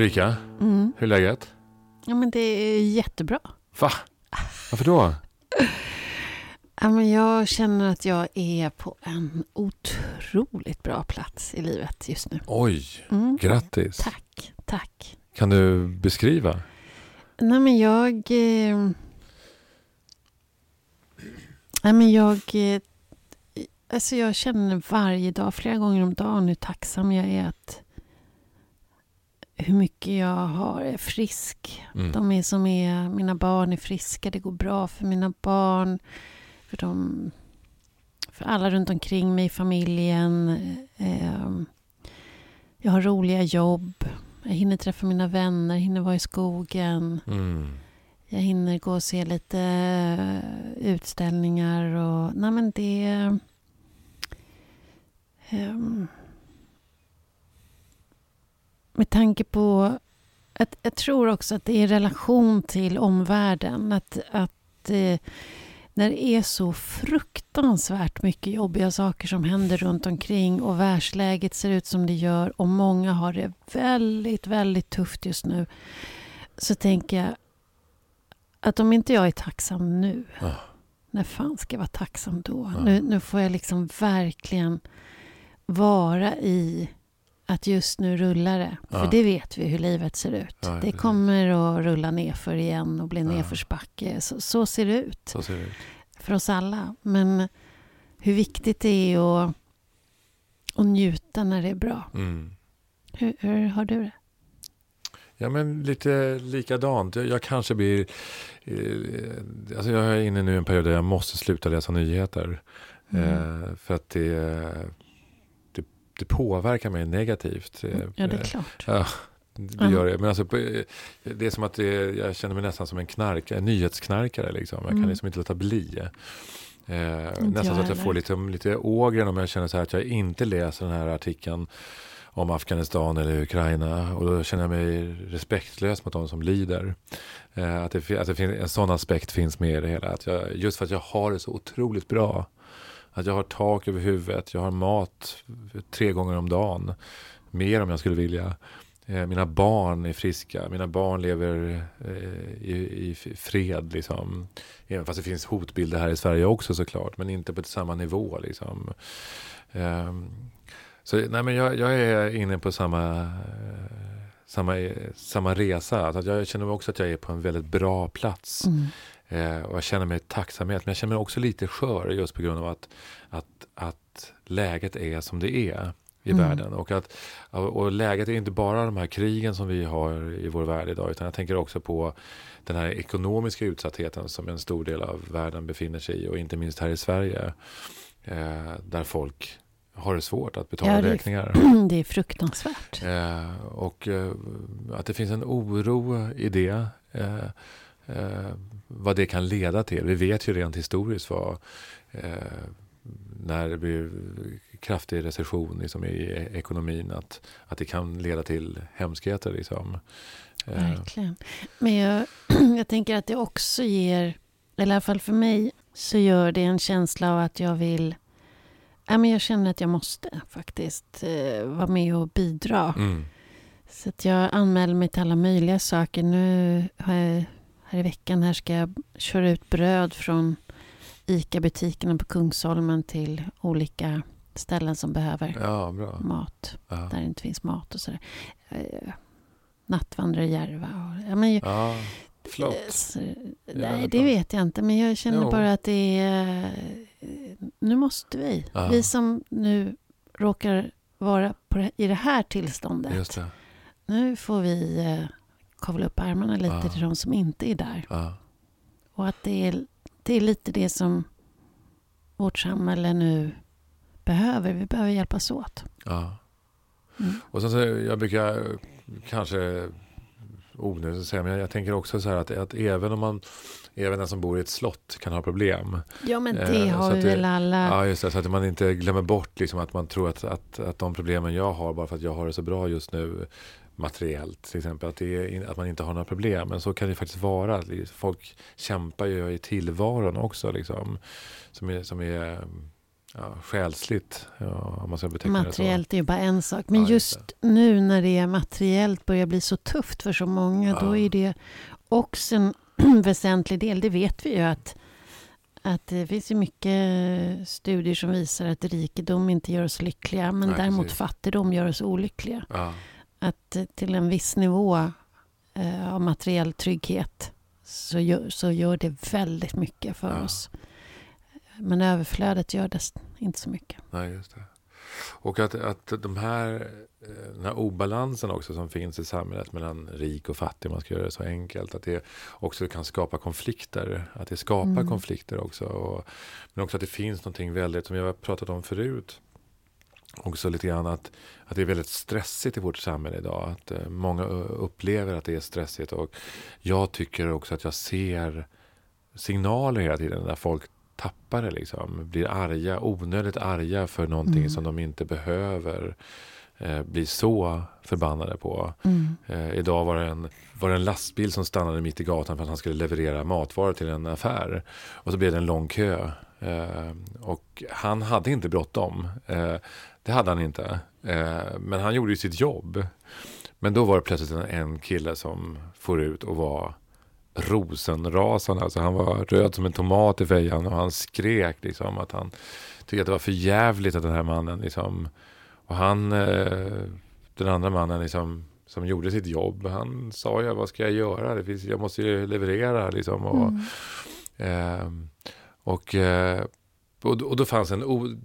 Ulrika, Mm. hur är läget? Ja, men det är jättebra. Va? Varför då? Ja, men jag känner att jag är på en otroligt bra plats i livet just nu. Oj, Mm. grattis. Tack, tack. Kan du beskriva? Nej, men jag... Eh... Nej, men jag... Eh... Alltså jag känner varje dag, flera gånger om dagen, hur tacksam jag är att hur mycket jag har, är frisk. Mm. De är som är, mina barn är friska, det går bra för mina barn. För, de, för alla runt omkring mig familjen. Eh, jag har roliga jobb. Jag hinner träffa mina vänner, hinner vara i skogen. Mm. Jag hinner gå och se lite eh, utställningar och... Nej men det... ehm, med tanke på... Att, jag tror också att det är i relation till omvärlden. Att, att eh, när det är så fruktansvärt mycket jobbiga saker som händer runt omkring och världsläget ser ut som det gör och många har det väldigt, väldigt tufft just nu. Så tänker jag att om inte jag är tacksam nu, Ah. när fan ska jag vara tacksam då? Ja. Nu, nu får jag liksom verkligen vara i att just nu rullar det. För Ja. det vet vi hur livet ser ut. Ja, det kommer att rulla ner för igen och bli Ja. nedförsbacke. Så, så ser det ut Så ser det ut. för oss alla. Men hur viktigt det är att, att njuta när det är bra. Mm. Hur, hur har du det? Ja, men lite likadant. Jag, jag kanske blir... Eh, alltså jag är inne nu i en period där jag måste sluta läsa nyheter. Mm. Eh, för att det, det, påverkar mig negativt. Eh, Ja, det är klart. Ja, det gör det. Men alltså, på- det är som att det, jag känner mig nästan som en, knark, en nyhetsknarkare. Liksom. Jag kan Mm. liksom inte låta bli. Eh, nästan så att jag får lite, lite ågren om jag känner så här att jag inte läser den här artikeln om Afghanistan eller Ukraina. Och då känner jag mig respektlös mot de som lider. Eh, att det, att det finns, en sån aspekt finns med i det hela. Att jag, just för att jag har det så otroligt bra. Att jag har tak över huvudet, jag har mat tre gånger om dagen. Mer om jag skulle vilja. Eh, mina barn är friska, mina barn lever eh, i, i fred. Liksom. Även fast det finns hotbilder här i Sverige också såklart, men inte på samma nivå. Liksom. Ehm, så nej, men jag, jag är inne på samma, eh, samma, samma resa. Att jag känner också att jag är på en väldigt bra plats. Mm. Eh, och jag känner mig tacksamhet. Men jag känner mig också lite skör just på grund av att, att, att läget är som det är i Mm. världen. Och, att, och läget är inte bara de här krigen som vi har i vår värld idag. Utan jag tänker också på den här ekonomiska utsattheten som en stor del av världen befinner sig i. Och inte minst här i Sverige. Eh, där folk har det svårt att betala Ja, det är- räkningar. Det är fruktansvärt. Eh, och eh, att det finns en oro i det. Eh, vad det kan leda till. Vi vet ju rent historiskt vad eh, när det blir kraftig recession liksom, i ekonomin att, att det kan leda till hemskheter. Liksom. Eh, Verkligen. Men jag, jag tänker att det också ger, eller i alla fall för mig, så gör det en känsla av att jag vill... Ja, men jag känner att jag måste faktiskt eh, vara med och bidra. mm, Så att jag anmäler mig till alla möjliga saker. Nu har jag, här i veckan här ska jag köra ut bröd från ICA-butikerna på Kungsholmen till olika ställen som behöver ja, mat. Ja. Där det inte finns mat och sådär. Eh, Nattvandrare i Järva. Och, ja, men, Ja, flott. Eh, nej, det vet jag inte. Men jag känner Jo. bara att det är... eh, Nu måste vi. Ja. Vi som nu råkar vara det, i det här tillståndet. Det. Nu får vi kavla upp armarna lite Ja. till de som inte är där. Ja. Och att det är, det är lite det som vårt samhälle nu behöver. Vi behöver hjälpas åt. Ja. Mm. Och sen så, jag brukar kanske onödigt att säga, men jag, jag tänker också så här att, att även om man, även den som bor i ett slott kan ha problem. Ja, men det Eh, har vi väl alla. Ja, just det, så att man inte glömmer bort liksom att man tror att, att, att de problemen jag har, bara för att jag har det så bra just nu materiellt till exempel, att, det är, att man inte har några problem. Men så kan det faktiskt vara. Folk kämpar ju i tillvaron också liksom. Som är, som är ja, själsligt. Ja, om man ska beteckna materiellt är ju bara en sak. Men ja, just, just nu när det är materiellt börjar bli så tufft för så många, ja. då är det också en väsentlig del. Det vet vi ju att, att det finns ju mycket studier som visar att rikedom inte gör oss lyckliga, men Nej, däremot precis. fattigdom gör oss olyckliga. Att till en viss nivå eh, av materiell trygghet så gör, så gör det väldigt mycket för ja. oss. Men överflödet gör det inte så mycket. Nej, just det. Och att, att de här, eh, den här obalansen också som finns i samhället mellan rik och fattig, man ska göra det så enkelt, att det också kan skapa konflikter. Att det skapar mm. konflikter också. Och, men också att det finns någonting väldigt, som jag har pratat om förut, också lite grann att, att det är väldigt stressigt i vårt samhälle idag. Att eh, många upplever att det är stressigt. Och jag tycker också att jag ser signaler hela tiden där folk tappar det. Liksom. Blir arga, onödigt arga för någonting mm. som de inte behöver eh, bli så förbannade på. Mm. Eh, idag var det, en, var det en lastbil som stannade mitt i gatan för att han skulle leverera matvaror till en affär. Och så blev det en lång kö. Eh, och han hade inte bråttom. Eh, det hade han inte. Eh, men han gjorde ju sitt jobb. Men då var det plötsligt en, en kille som for ut och var rosenrasande. Alltså han var röd som en tomat i fejan och han skrek liksom att han tyckte att det var för jävligt att den här mannen liksom. Och han, eh, den andra mannen liksom som gjorde sitt jobb. Han sa ju vad ska jag göra? Det finns, jag måste ju leverera liksom. Och, mm. eh, och, eh, och, och, då fanns en... O,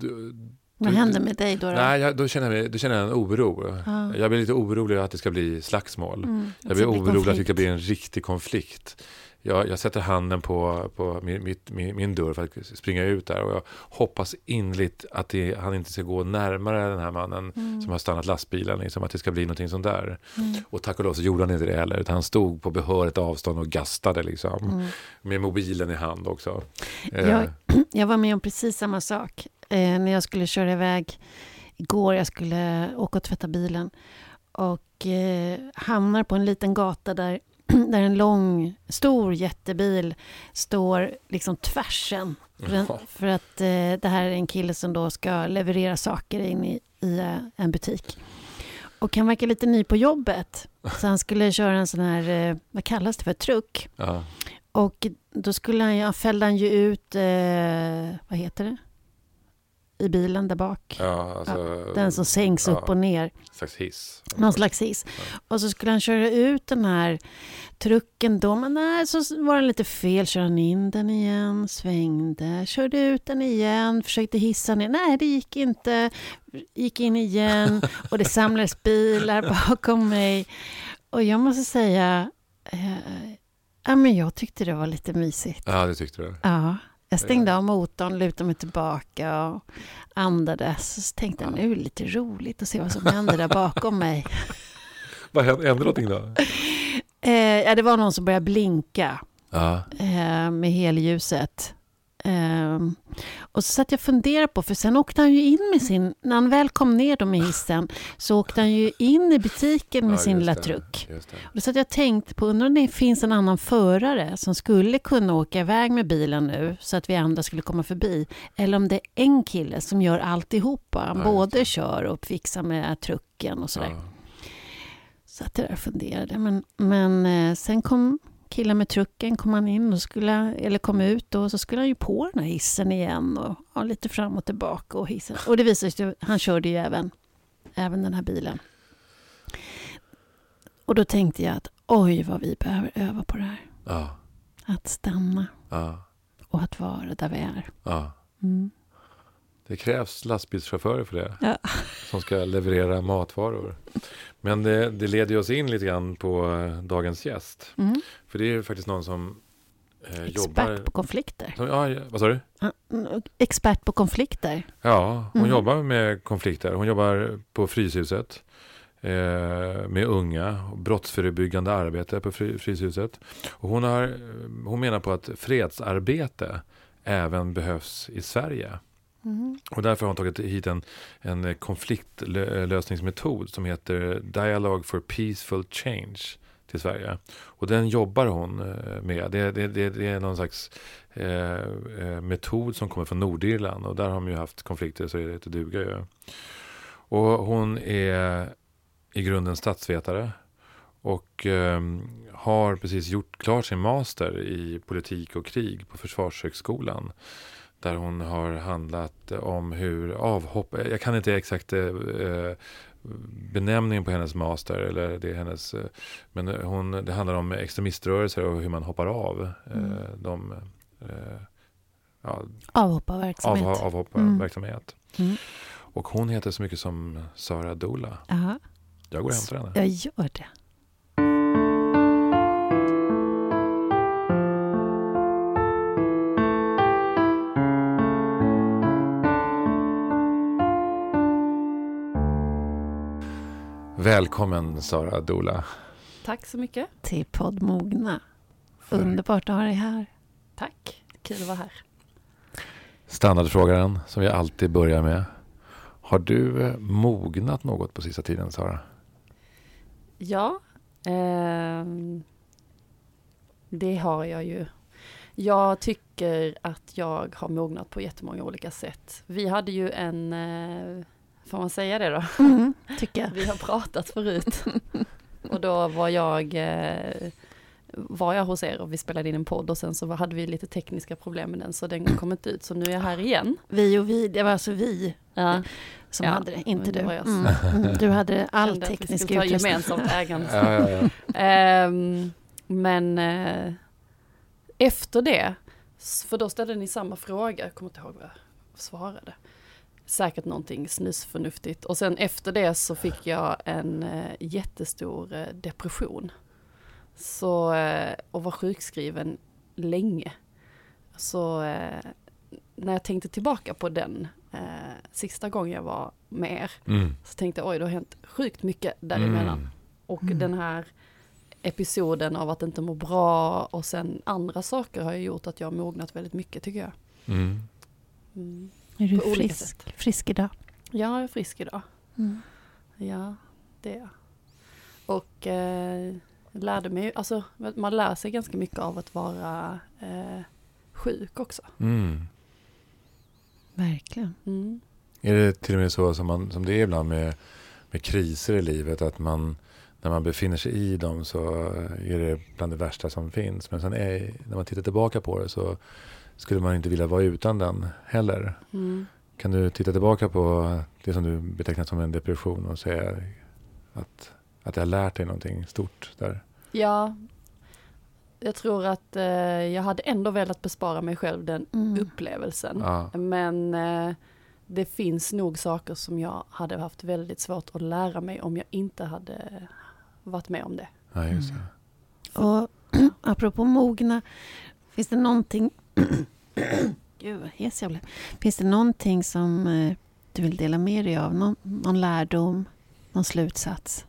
vad hände med dig då? då? Nej, jag, då, känner jag, då känner jag en oro. Ah. Jag blir lite orolig att det ska bli slagsmål. Mm, jag blir orolig att det ska bli en riktig konflikt. Jag, jag sätter handen på, på min, mitt, min, min, dörr för att springa ut där och jag hoppas inligt att det, han inte ska gå närmare den här mannen mm. som har stannat lastbilen, liksom, att det ska bli någonting sånt där. Mm. Och tack och lov så gjorde han inte det heller, utan han stod på behörigt avstånd och gastade liksom, mm. med mobilen i hand också. Jag, eh. jag var med om precis samma sak eh, när jag skulle köra iväg igår. Jag skulle åka och tvätta bilen och eh, hamnar på en liten gata där, där en lång, stor jättebil står liksom tvärsen. För, för att eh, det här är en kille som då ska leverera saker in i, i uh, en butik. Och han verkar lite ny på jobbet. Så han skulle köra en sån här, eh, vad kallas det för, truck. Ja. Och då skulle han, ja, fällde han ju ut, eh, vad heter det? I bilen där bak. Ja, alltså, ja, den som sänks ja, upp och ner. slags hiss. Någon slags hiss. Och så skulle han köra ut den här trucken då, men nej, så var den lite fel. Körde han in den igen, svängde, körde ut den igen, försökte hissa ner. Nej, det gick inte. Gick in igen och det samlades bilar bakom mig. Och jag måste säga, eh, ja, men jag tyckte det var lite mysigt. Ja, det tyckte du? Ja. Jag stängde av motorn, lutade mig tillbaka och andades. Så tänkte jag, nu är det lite roligt att se vad som händer där bakom mig. vad hände, hände någonting då? Eh, ja, det var någon som började blinka ja. eh, med helljuset. Um, och så satt jag och funderade på, för sen åkte han ju in med sin, när han väl kom ner då med hissen, så åkte han ju in i butiken med ja, sin lilla truck. Och då satt jag och tänkte på, undrar om det finns en annan förare som skulle kunna åka iväg med bilen nu, så att vi andra skulle komma förbi. Eller om det är en kille som gör alltihopa, han ja, både kör och fixar med trucken och sådär. Ja. Satt jag där och funderade, men, men eh, sen kom killen med trucken kom han in och skulle, eller kom ut och så skulle han ju på den här hissen igen och ja, lite fram och tillbaka och hissen. Och det visade sig att han körde ju även, även den här bilen. Och då tänkte jag att oj vad vi behöver öva på det här. Ja. Att stanna. Ja. Och att vara där vi är. Ja. Mm. Det krävs lastbilschaufförer för det. Ja. Som ska leverera matvaror. Men det, det leder oss in lite grann på eh, dagens gäst. Mm. För det är faktiskt någon som eh, Expert jobbar... på konflikter. Som, ja, vad sa du? Expert på konflikter. Ja, hon mm. jobbar med konflikter. Hon jobbar på Fryshuset eh, med unga, brottsförebyggande arbete på Fryshuset. Och hon, har, hon menar på att fredsarbete även behövs i Sverige. Mm. Och därför har hon tagit hit en, en konfliktlösningsmetod som heter Dialogue for Peaceful Change. till Sverige. Och den jobbar hon eh, med. Det, det, det, det är någon slags eh, eh, metod som kommer från Nordirland och där har de ju haft konflikter så det inte duga ju. Och hon är i grunden statsvetare och eh, har precis gjort klart sin master i politik och krig på Försvarshögskolan. Där hon har handlat om hur avhopp, jag kan inte exakt eh, benämningen på hennes master, eller det är hennes, men hon, det handlar om extremiströrelser och hur man hoppar av eh, mm. de eh, ja, avhopparverksamhet. Av, avhopparverksamhet. Mm. Mm. Och hon heter så mycket som Sara Dola. Aha. Jag går och hämtar henne. Jag gör det. Välkommen Sara Dola. Tack så mycket. Till podd Mogna. Underbart att ha dig här. Tack, kul att vara här. Standardfrågan som vi alltid börjar med. Har du eh, mognat något på sista tiden Sara? Ja, eh, det har jag ju. Jag tycker att jag har mognat på jättemånga olika sätt. Vi hade ju en eh, Får man säga det då? Mm, tycker jag. Vi har pratat förut. Och då var jag, eh, var jag hos er och vi spelade in en podd och sen så hade vi lite tekniska problem med den så den kom inte ut. Så nu är jag här igen. Vi och vi, det var alltså vi ja. som ja, hade det, inte du. Mm. Mm. Du hade all teknisk utrustning. gemensamt ägande. ja, ja, ja. Um, men uh, efter det, för då ställde ni samma fråga, jag kommer inte ihåg vad jag svarade säkert någonting snusförnuftigt. Och sen efter det så fick jag en eh, jättestor eh, depression. Så, eh, och var sjukskriven länge. Så eh, när jag tänkte tillbaka på den eh, sista gången jag var med er, mm. så tänkte jag oj, det har hänt sjukt mycket däremellan. Mm. Och mm. den här episoden av att inte må bra och sen andra saker har ju gjort att jag har mognat väldigt mycket tycker jag. Mm. Är du frisk, frisk idag? Ja, jag är frisk idag. Mm. Ja, det är jag. Och eh, lärde mig, alltså man lär sig ganska mycket av att vara eh, sjuk också. Mm. Verkligen. Mm. Är det till och med så som, man, som det är ibland med, med kriser i livet, att man när man befinner sig i dem så är det bland det värsta som finns. Men sen är, när man tittar tillbaka på det så skulle man inte vilja vara utan den heller. Mm. Kan du titta tillbaka på det som du betecknar som en depression och säga att, att det har lärt dig någonting stort där? Ja, jag tror att eh, jag hade ändå velat bespara mig själv den mm. upplevelsen. Ja. Men eh, det finns nog saker som jag hade haft väldigt svårt att lära mig om jag inte hade varit med om det. Ja, just det. Mm. Och apropå mogna, finns det någonting Gud vad hes jag blev. Finns det någonting som eh, du vill dela med dig av? Någon, någon lärdom? Någon slutsats?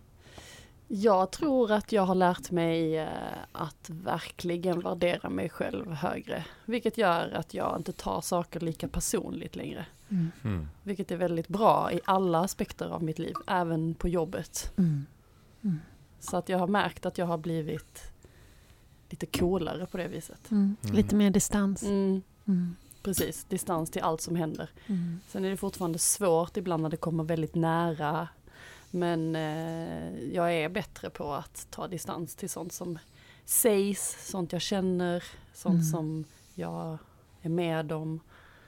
Jag tror att jag har lärt mig eh, att verkligen värdera mig själv högre. Vilket gör att jag inte tar saker lika personligt längre. Mm. Mm. Vilket är väldigt bra i alla aspekter av mitt liv, även på jobbet. Mm. mm. Så att jag har märkt att jag har blivit lite coolare på det viset. Mm. Mm. Lite mer distans. Mm. Precis, distans till allt som händer. Mm. Sen är det fortfarande svårt ibland när det kommer väldigt nära. Men eh, jag är bättre på att ta distans till sånt som sägs, sånt jag känner, sånt mm. som jag är med om.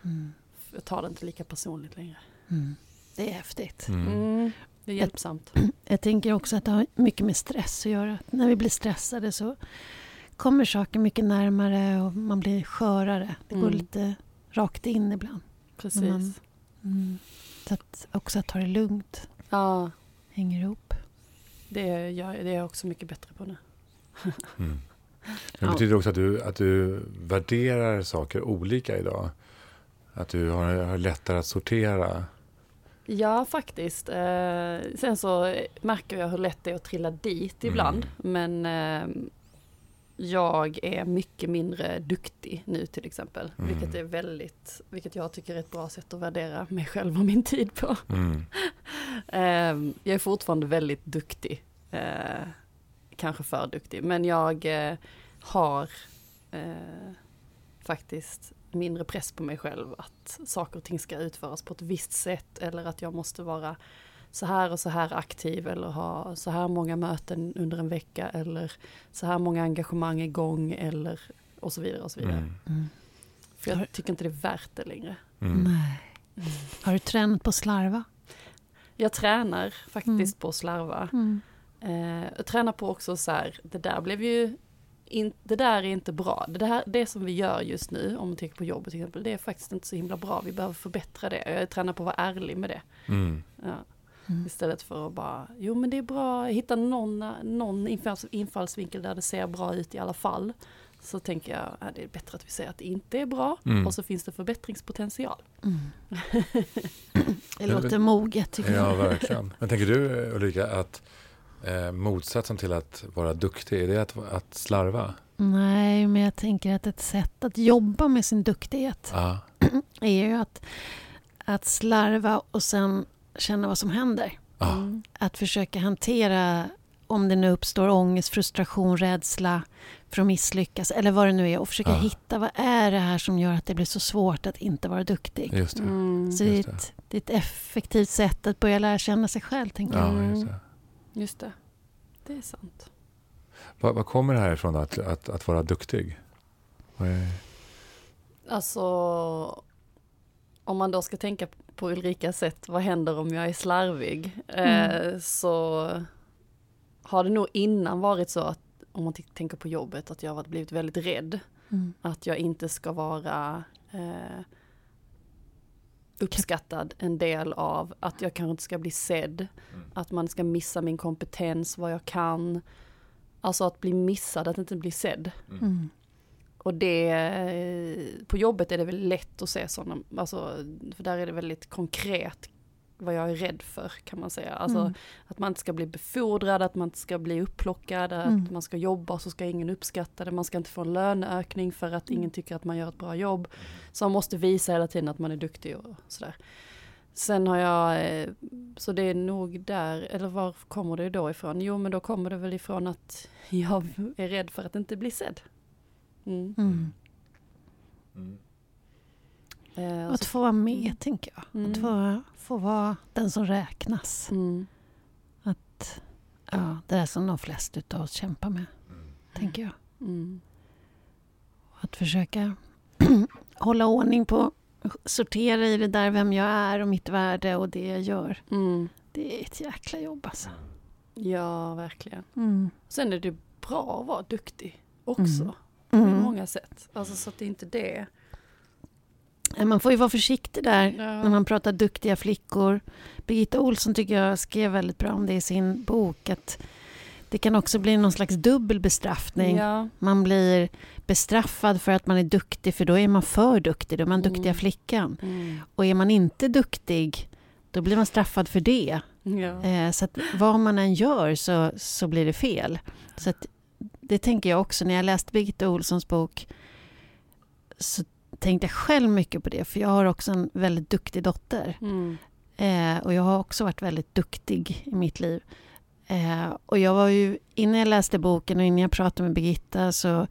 Mm. Jag tar det inte lika personligt längre. Mm. Det är häftigt. Mm. Mm. Det är hjälpsamt. Jag, jag tänker också att det har mycket med stress att göra. När vi blir stressade så kommer saker mycket närmare och man blir skörare. Det går mm. lite rakt in ibland. Precis. Man, mm, så att också att ta det lugnt. Ja. Hänger ihop. Det, jag, det är jag också mycket bättre på nu. mm. Det betyder också att du, att du värderar saker olika idag. Att du har, har lättare att sortera. Ja, faktiskt. Eh, sen så märker jag hur lätt det är att trilla dit ibland. Mm. Men eh, jag är mycket mindre duktig nu till exempel. Mm. Vilket är väldigt, vilket jag tycker är ett bra sätt att värdera mig själv och min tid på. Mm. Ehm, jag är fortfarande väldigt duktig. Uh, kanske för duktig, men jag eh, har eh, faktiskt mindre press på mig själv att saker och ting ska utföras på ett visst sätt eller att jag måste vara så här och så här aktiv eller ha så här många möten under en vecka eller så här många engagemang igång eller och så vidare och så vidare. Mm. Mm. För jag tycker inte det är värt det längre. Mm. Nej. Har du tränat på slarva? Jag tränar faktiskt Mm. på slarva. Mm. Eh, jag tränar på också så här, det där blev ju in, det där är inte bra. Det, här, det som vi gör just nu, om man tänker på jobbet till exempel, det är faktiskt inte så himla bra. Vi behöver förbättra det. Jag tränar på att vara ärlig med det. Mm. Ja. Mm. Istället för att bara, jo men det är bra, hitta någon, någon infalls, infallsvinkel där det ser bra ut i alla fall. Så tänker jag, ja, det är bättre att vi säger att det inte är bra Mm. och så finns det förbättringspotential. Mm. Det låter moget tycker Ja, jag. verkligen. Men tänker du Ulrika att eh, motsatsen till att vara duktig, är det att, att slarva? Nej, men jag tänker att ett sätt att jobba med sin duktighet Ja. är ju att, att slarva och sen känna vad som händer. Ja. Mm. Att försöka hantera om det nu uppstår ångest, frustration, rädsla för att misslyckas eller vad det nu är och försöka Ja. hitta vad är det här som gör att det blir så svårt att inte vara duktig. Just det. Mm. Så det är, just det. ett, det är ett effektivt sätt att börja lära känna sig själv, tänker jag. Ja, Mm. just det. Just det, det är sant. Vad, vad kommer det här ifrån att, att, att vara duktig? Vad är, Alltså, om man då ska tänka på Ulrikas sätt, vad händer om jag är slarvig? Eh, så har det nog innan varit så att, om man tänker på jobbet, att jag har blivit väldigt rädd. Mm. Att jag inte ska vara eh, uppskattad en del av, att jag kanske inte ska bli sedd, att man ska missa min kompetens, vad jag kan. Alltså att bli missad, att inte bli sedd. Mm. Och det, eh, på jobbet är det väl lätt att se sådana, alltså, för där är det väldigt konkret vad jag är rädd för kan man säga. Alltså Mm. att man inte ska bli befordrad, att man inte ska bli upplockad, Mm. att man ska jobba så ska ingen uppskatta det, man ska inte få en löneökning för att Mm. ingen tycker att man gör ett bra jobb. Så man måste visa hela tiden att man är duktig och sådär. Sen har jag, eh, så det är nog där, eller var kommer det då ifrån? Jo men då kommer det väl ifrån att jag är rädd för att inte bli sedd. Mm. Mm. Eh, Och och att få vara med, tänker jag. Mm. Att få, få vara den som räknas. mm, Ja, det är som de flesta av oss kämpar med, tänker jag. mm, Att försöka hålla ordning på, sortera i det där vem jag är och mitt värde och det jag gör. mm. Det är ett jäkla jobb alltså. Ja, verkligen. Mm. Sen är det bra att vara duktig också. Mm. På Mm. många sätt. Alltså så att det inte är det. Man får ju vara försiktig där Ja. när man pratar duktiga flickor. Birgitta Olsson tycker jag skrev väldigt bra om det i sin bok. Att det kan också bli någon slags dubbel bestraffning. Ja, Man blir bestraffad för att man är duktig för då är man för duktig. Då är man Mm. duktiga flickan. mm, Och är man inte duktig då blir man straffad för det. ja. Eh, så att vad man än gör så, så blir det fel. Så att det tänker jag också. När jag läste Birgitta Olssons bok så tänkte jag själv mycket på det. För jag har också en väldigt duktig dotter. Mm, Eh, och jag har också varit väldigt duktig i mitt liv. Eh, och jag var ju, innan jag läste boken och innan jag pratade med Birgitta så,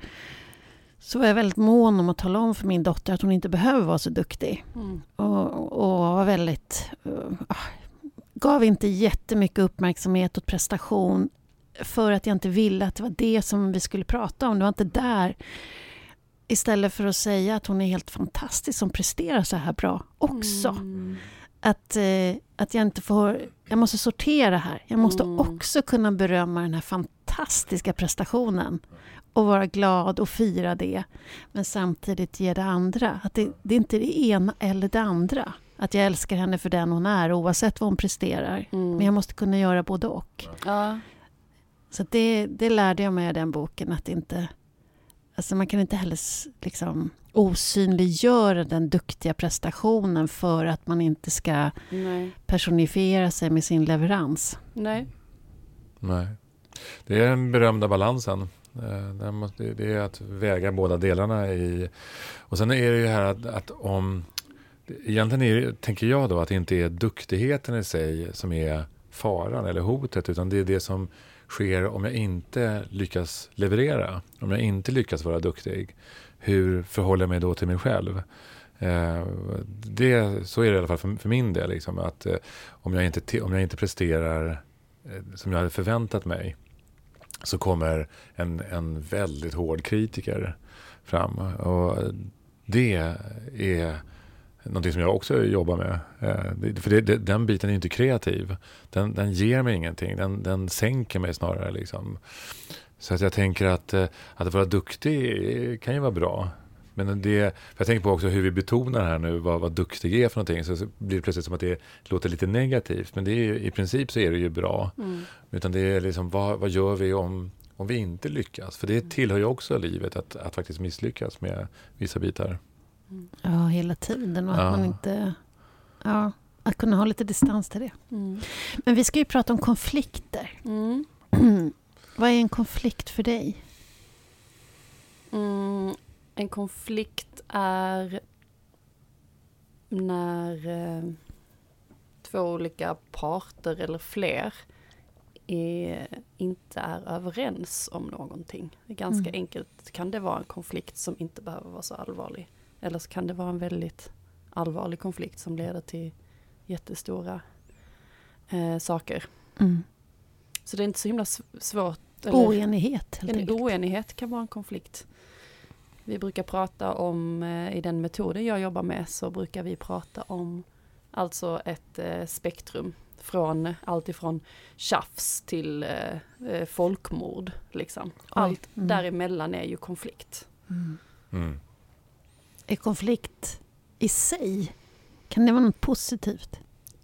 så var jag väldigt mån om att tala om för min dotter att hon inte behöver vara så duktig. mm, Och, och var väldigt... Uh, gav inte jättemycket uppmärksamhet åt prestation för att jag inte ville att det var det som vi skulle prata om. Det var inte där. Istället för att säga att hon är helt fantastisk som presterar så här bra också. Mm, Att, eh, att jag inte får... Jag måste sortera här. Jag måste Mm. också kunna berömma den här fantastiska prestationen och vara glad och fira det. Men samtidigt ge det andra. Att det, det är inte det ena eller det andra. Att jag älskar henne för den hon är oavsett vad hon presterar. mm. Men jag måste kunna göra både och. Ja, Så det, det lärde jag mig av den boken. Att inte, alltså man kan inte heller liksom osynliggöra den duktiga prestationen för att man inte ska nej, personifiera sig med sin leverans. nej. Nej. Det är den berömda balansen. Eh, Det är att väga båda delarna i... Och sen är det ju här att, att om... Egentligen är, tänker jag då att det inte är duktigheten i sig som är faran eller hotet utan det är det som sker om jag inte lyckas leverera, om jag inte lyckas vara duktig. Hur förhåller jag mig då till mig själv? Eh, det, så är det i alla fall för, för min del. Liksom, att eh, om, jag inte, om jag inte presterar eh, som jag hade förväntat mig så kommer en, en väldigt hård kritiker fram. Och det är någonting som jag också jobbar med. Eh, för det, det, den biten är inte kreativ. Den, den ger mig ingenting. Den, den sänker mig snarare. Liksom. Så att jag tänker att, eh, att vara duktig kan ju vara bra. Men det, jag tänker på också hur vi betonar här nu vad, vad duktig är för någonting. Så, blir det plötsligt som att det låter lite negativt. Men det är ju, i princip så är det ju bra. Mm. Utan det är liksom vad, vad gör vi om, om vi inte lyckas? För det tillhör ju också livet att, att faktiskt misslyckas med vissa bitar. Ja, hela tiden och att ja. man inte... Ja, att kunna ha lite distans till det. Mm. Men vi ska ju prata om konflikter. Mm. Vad är en konflikt för dig? Mm, en konflikt är när eh, två olika parter eller fler är, inte är överens om någonting. Det är ganska mm. enkelt. Kan det vara en konflikt som inte behöver vara så allvarlig? Eller så kan det vara en väldigt allvarlig konflikt som leder till jättestora eh, saker. Mm. Så det är inte så himla svårt. Eller, oenighet helt En enkelt. oenighet kan vara en konflikt. Vi brukar prata om, eh, i den metoden jag jobbar med, så brukar vi prata om alltså ett eh, spektrum från allt ifrån tjafs till eh, eh folkmord. Liksom. Allt mm. däremellan är ju konflikt. Mm. Mm konflikt i sig, kan det vara något positivt?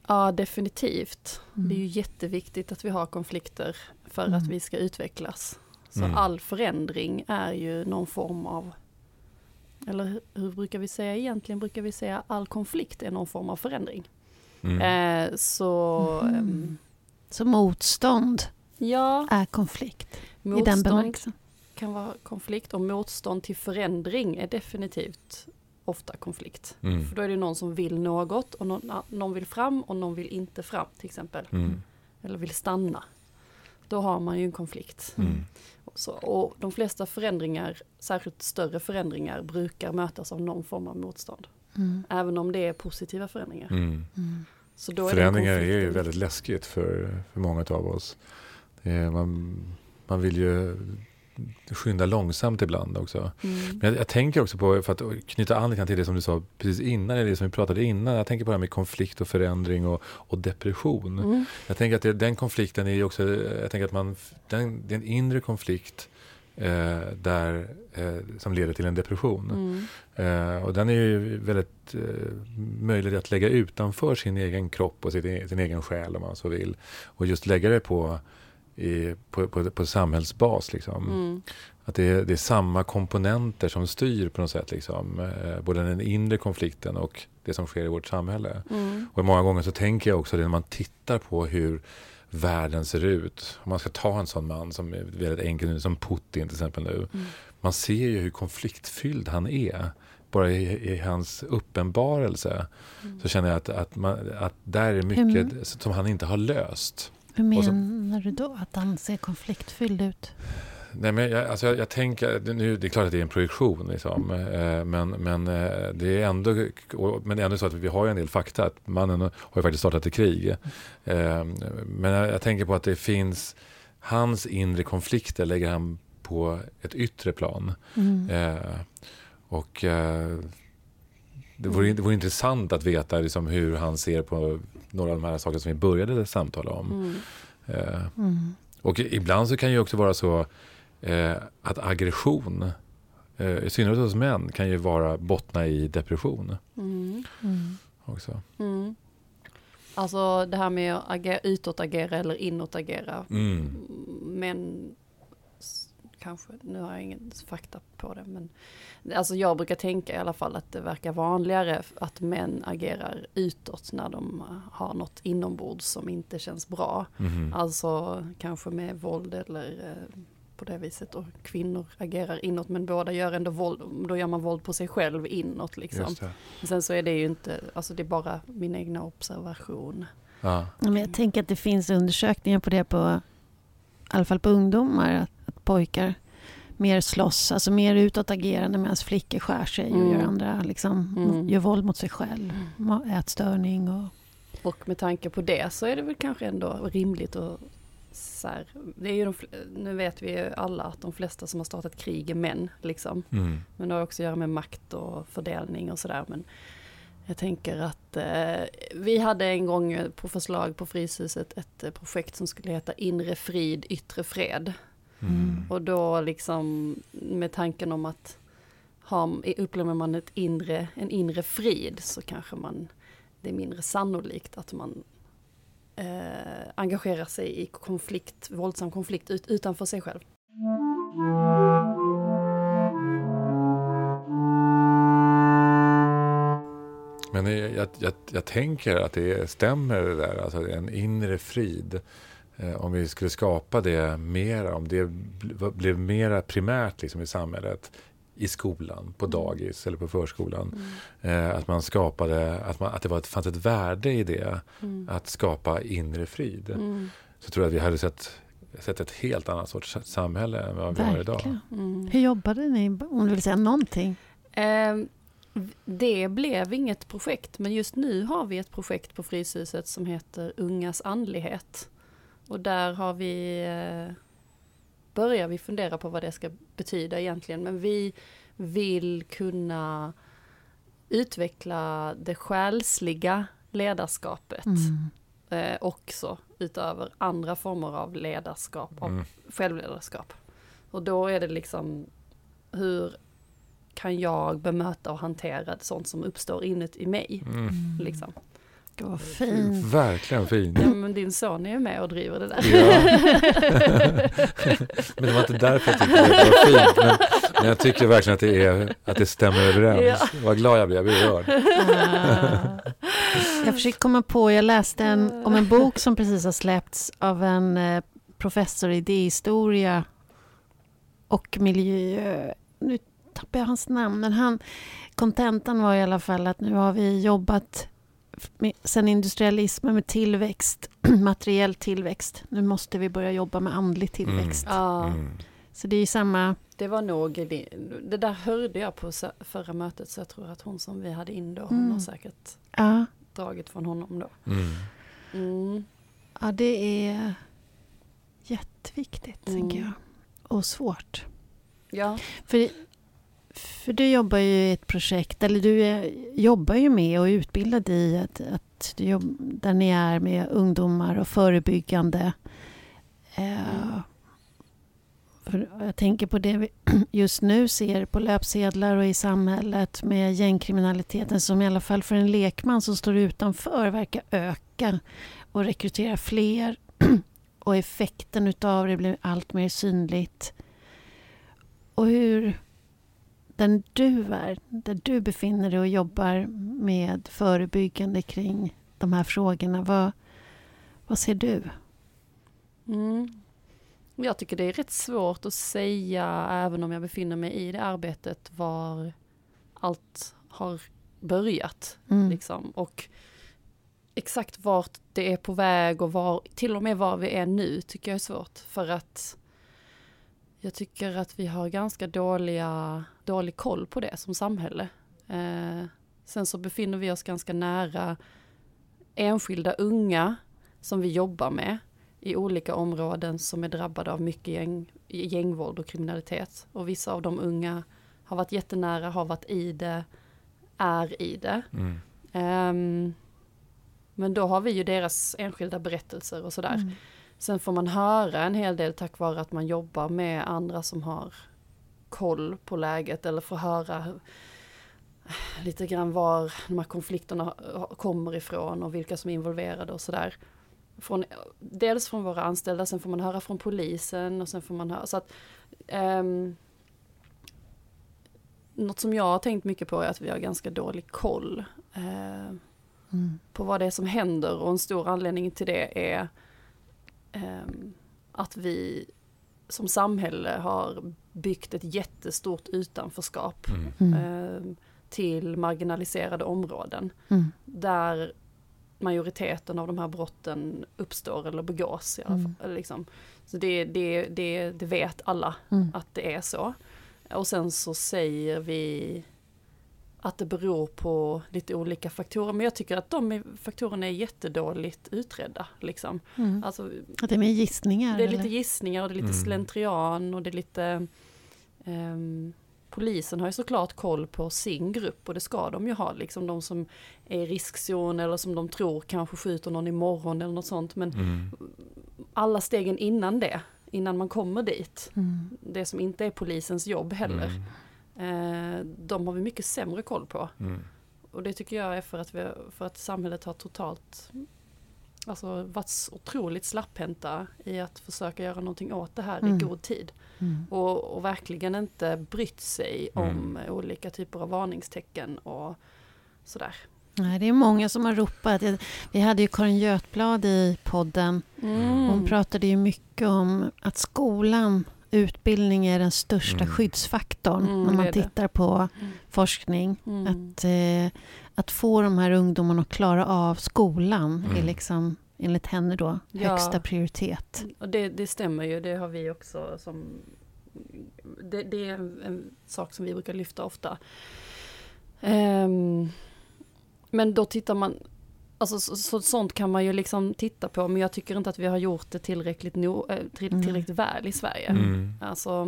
Ja, definitivt. Mm. Det är ju jätteviktigt att vi har konflikter för mm. att vi ska utvecklas. Så mm. all förändring är ju någon form av, eller hur brukar vi säga egentligen? Brukar vi säga all konflikt är någon form av förändring. Mm. Eh, så, um, så motstånd ja, är konflikt motstånd i den bemärkelsen? kan vara konflikt och motstånd till förändring är definitivt ofta konflikt. Mm. För då är det någon som vill något och någon, någon vill fram och någon vill inte fram till exempel. Mm. Eller vill stanna. Då har man ju en konflikt. Mm. Så, och de flesta förändringar, särskilt större förändringar, brukar mötas av någon form av motstånd. Mm. Även om det är positiva förändringar. Mm. Så då förändringar är, är ju väldigt läskigt för, för många av oss. Är, man, man vill ju skynda långsamt ibland också. Mm. Men jag, jag, tänker också på, för att knyta an till det som du sa precis innan, det som vi pratade innan. Jag tänker på det här med konflikt och förändring och, och depression. Mm. Jag tänker att det, den konflikten är ju också, jag tänker att man, den, det är en inre konflikt eh, där, eh, som leder till en depression. Mm. Eh, och den är ju väldigt eh, möjlig att lägga utanför sin egen kropp och sin, sin egen själ om man så vill. Och just lägga det på i, på, på, på samhällsbas. Liksom. Mm. Att det är, det är, samma komponenter som styr på något sätt. Liksom. Eh, både den inre konflikten och det som sker i vårt samhälle. Mm. Och många gånger så tänker jag också det när man tittar på hur världen ser ut. Om man ska ta en sån man som är väldigt enkel nu, som Putin till exempel nu. Mm. Man ser ju hur konfliktfylld han är. Bara i, i hans uppenbarelse mm. så känner jag att, att, man, att där är mycket som han inte har löst. Hur menar så, du då? Att han ser konfliktfylld ut? Nej, men jag, alltså jag, jag, tänker, nu, det är klart att det är en projektion, liksom, eh, men, men eh, det är ändå, men ändå så att vi har ju en del fakta. Att mannen har ju faktiskt startat ett krig. Eh, men jag, jag, tänker på att det finns, hans inre konflikter lägger han på ett yttre plan. Mm. Eh, och eh, det vore, det vore intressant att veta liksom, hur han ser på några av de här sakerna som vi började samtala om. Mm. Eh, mm. Och ibland så kan det ju också vara så eh, att aggression, eh, i synnerhet hos män, kan ju vara bottna i depression. Mm. mm. Också. Mm. Alltså det här med att agera, utåtagera eller inåtagera. Mm. Män kanske, nu har jag ingen fakta på det, men alltså jag brukar tänka i alla fall att det verkar vanligare att män agerar utåt när de har något inombords som inte känns bra. Mm. Alltså kanske med våld eller eh, på det viset och kvinnor agerar inåt men båda gör ändå våld, då gör man våld på sig själv inåt liksom. Sen så är det ju inte, alltså det är bara min egna observation. Ja. Men jag tänker att det finns undersökningar på det på alla fall på ungdomar, att pojkar mer slåss, alltså mer utåtagerande medan flickor skär sig och Mm. gör andra, liksom, Mm. gör våld mot sig själv. Ma- Ätstörning och... Och med tanke på det så är det väl kanske ändå rimligt att så här, det är ju de, nu vet vi ju alla att de flesta som har startat krig är män liksom. Mm. Men det har också att göra med makt och fördelning och sådär. Men jag tänker att eh, vi hade en gång på förslag på Fryshuset ett eh, projekt som skulle heta Inre frid, yttre fred. Mm. Och då liksom med tanken om att ha, upplever man ett inre, en inre frid så kanske man, det är mindre sannolikt att man eh, engagerar sig i konflikt, våldsam konflikt ut, utanför sig själv. Men jag, jag, jag, jag tänker att det stämmer det där, alltså en inre frid. Eh, om vi skulle skapa det mera, om det bl- blev mera primärt liksom i samhället, i skolan, på dagis eller på förskolan. Eh, att man skapade, att, man, att det var ett, fanns ett värde i det, Mm. att skapa inre frid. Mm. Så tror jag att vi hade sett, sett ett helt annat sorts samhälle än vad vi har idag. Verkligen. Mm. Hur jobbade ni, om du vill säga någonting? Ehm, Det blev inget projekt, men just nu har vi ett projekt på Fryshuset som heter Ungas andlighet. Och där har vi, eh, börjar vi fundera på vad det ska betyda egentligen, men vi vill kunna utveckla det själsliga ledarskapet Mm. eh, också utöver andra former av ledarskap, av Mm. självledarskap. Och då är det liksom hur kan jag bemöta och hantera sånt som uppstår inuti mig? Mm. Liksom. Gud, vad fint. Verkligen fin. Ja, men din son är ju med och driver det där. Ja. men det var inte därför jag tyckte det var fint. Men, men jag tycker verkligen att det, är, att det stämmer överens. Vad glad jag blev, jag blir rörd. Ah. Jag försöker komma på, jag läste en, om en bok som precis har släppts av en eh, professor i idéhistoria och miljö. Nu tappar jag hans namn, men han, kontentan var i alla fall att nu har vi jobbat sen industrialismen med tillväxt, materiell tillväxt. Nu måste vi börja jobba med andlig tillväxt. Ja, Mm. Så det är ju samma, det var nog, det, det där hörde jag på förra mötet så jag tror att hon som vi hade in då, hon Mm. har säkert ja, dragit från honom då. Mm. Mm. ja det är jätteviktigt, Mm. tänker jag. Och svårt. Ja, För, för du jobbar ju i ett projekt, eller du är, jobbar ju med och är utbildad i att, att du jobb, där ni är med ungdomar och förebyggande. Eh, för jag tänker på det vi just nu ser på löpsedlar och i samhället med gängkriminaliteten som i alla fall för en lekman som står utanför verkar öka och rekrytera fler. Och effekten utav det blir allt mer synligt. Och hur den du är, där du befinner dig och jobbar med förebyggande kring de här frågorna, vad, vad ser du? Mm. Jag tycker det är rätt svårt att säga, även om jag befinner mig i det arbetet, var allt har börjat. Mm. Liksom. Och exakt vart det är på väg och var, till och med var vi är nu tycker jag är svårt. För att jag tycker att vi har ganska dåliga, dålig koll på det som samhälle. Eh, sen så befinner vi oss ganska nära enskilda unga som vi jobbar med i olika områden som är drabbade av mycket gäng, gängvåld och kriminalitet. Och vissa av de unga har varit jättenära, har varit i det, är i det. Mm. Ehm, men då har vi ju deras enskilda berättelser och sådär. Mm. Sen får man höra en hel del tack vare att man jobbar med andra som har koll på läget eller får höra lite grann var de här konflikterna kommer ifrån och vilka som är involverade och sådär. Från, dels från våra anställda, sen får man höra från polisen och sen får man höra så att ehm, något som jag har tänkt mycket på är att vi har ganska dålig koll eh, Mm. på vad det är som händer och en stor anledning till det är ehm, att vi som samhälle har byggt ett jättestort utanförskap Mm. Mm. ehm, till marginaliserade områden Mm. där majoriteten av de här brotten uppstår eller begås. I alla Mm. fall, liksom. Så det, det, det, det vet alla Mm. att det är så. Och sen så säger vi att det beror på lite olika faktorer. Men jag tycker att de faktorerna är jättedåligt utredda. Liksom. Mm. Alltså, Att det är mer gissningar? det är lite eller? gissningar och det är lite Mm. slentrian och det är lite... ehm, polisen har ju såklart koll på sin grupp och det ska de ju ha. Liksom de som är i riskzon eller som de tror kanske skjuter någon imorgon eller något sånt. Men Mm. alla stegen innan det, innan man kommer dit, Mm. det som inte är polisens jobb heller, Mm. De har vi mycket sämre koll på. Mm. Och det tycker jag är för att, vi, för att samhället har totalt alltså, varit otroligt slapphänta i att försöka göra någonting åt det här Mm. i god tid. Mm. Och, och verkligen inte brytt sig Mm. om olika typer av varningstecken och sådär. Nej, det är många som har ropat. Vi hade ju Karin Götblad i podden. Mm. Hon pratade ju mycket om att skolan, utbildning är den största Mm. skyddsfaktorn Mm, när man tittar på Mm. forskning. Mm. Att, eh, att få de här ungdomarna att klara av skolan är Mm. liksom, enligt henne då, Ja. högsta prioritet. Och det, det stämmer ju, det har vi också som... Det, det är en, en sak som vi brukar lyfta ofta. Ehm, men då tittar man... Alltså så, så, sånt kan man ju liksom titta på, men jag tycker inte att vi har gjort det tillräckligt, no, eh, till, Mm. tillräckligt väl i Sverige. Mm. Alltså,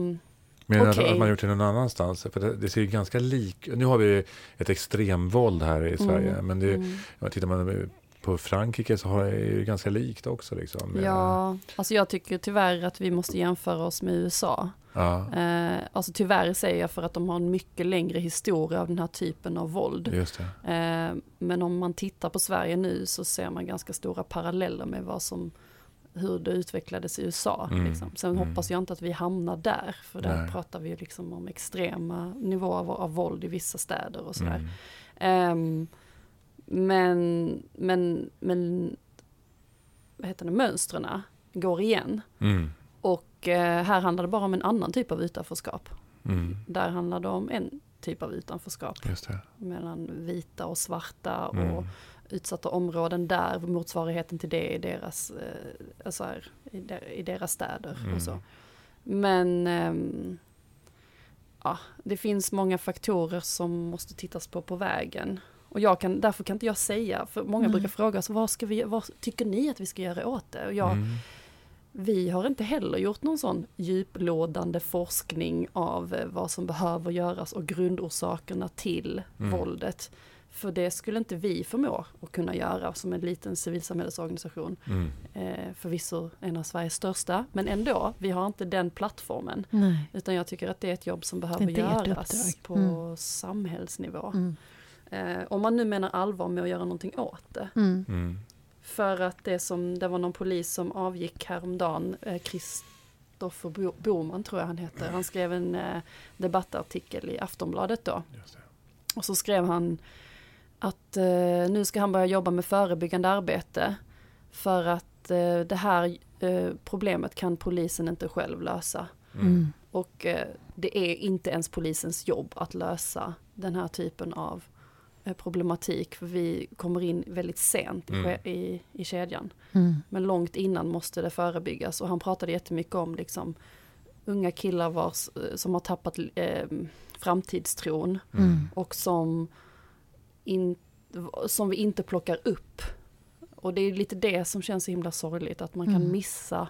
Men att, Okej. att man gjort det någon annanstans. För det, det ser ju ganska lik... Nu har vi ett extremvåld här i Sverige. Mm, Men det, mm. tittar man på Frankrike så har det ju ganska likt också. Liksom. Ja, alltså jag tycker tyvärr att vi måste jämföra oss med USA. Ja, Eh, alltså tyvärr säger jag för att de har en mycket längre historia av den här typen av våld. Eh, men om man tittar på Sverige nu så ser man ganska stora paralleller med vad som, hur det utvecklades i USA. Mm, Liksom. Sen mm. hoppas jag inte att vi hamnar där, för där Nej. pratar vi liksom om extrema nivåer av, av våld i vissa städer och sådär. Mm. Ehm, men, men, men, vad heter det, mönstren går igen. Mm. Och eh, här handlar det bara om en annan typ av utanförskap. Mm. Där handlar det om en typ av utanförskap Just det. mellan vita och svarta och Mm. utsatta områden där motsvarigheten till det är deras, eh, alltså här, i, der, i deras städer Mm. och så. Men ehm, ja, det finns många faktorer som måste tittas på på vägen. Och jag kan, därför kan inte jag säga, för många Nej. brukar fråga oss, vad, ska vi, vad tycker ni att vi ska göra åt det? Och jag, Mm. Vi har inte heller gjort någon sån djuplådande forskning av eh, vad som behöver göras och grundorsakerna till Mm. våldet. För det skulle inte vi förmå att kunna göra som en liten civilsamhällesorganisation. Mm. Eh, förvisso en av Sveriges största, men ändå, vi har inte den plattformen. Nej. Utan jag tycker att det är ett jobb som behöver göras uppdrag. på Mm. samhällsnivå. Mm. Eh, om man nu menar allvar med att göra någonting åt det. Mm. För att det som, det var någon polis som avgick häromdagen, eh, Kristoffer Bo- Boman tror jag han heter. Han skrev en eh, debattartikel i Aftonbladet då. Och så skrev han att eh, nu ska han börja jobba med förebyggande arbete. För att eh, det här eh, problemet kan polisen inte själv lösa. Mm. Och eh, det är inte ens polisens jobb att lösa den här typen av eh, problematik. För vi kommer in väldigt sent i, Mm. i, i kedjan. Mm. Men långt innan måste det förebyggas. Och han pratade jättemycket om liksom, unga killar vars, eh, som har tappat eh, framtidstron. Mm. Och som, in, som vi inte plockar upp. Och det är lite det som känns så himla sorgligt. Att man kan Mm. missa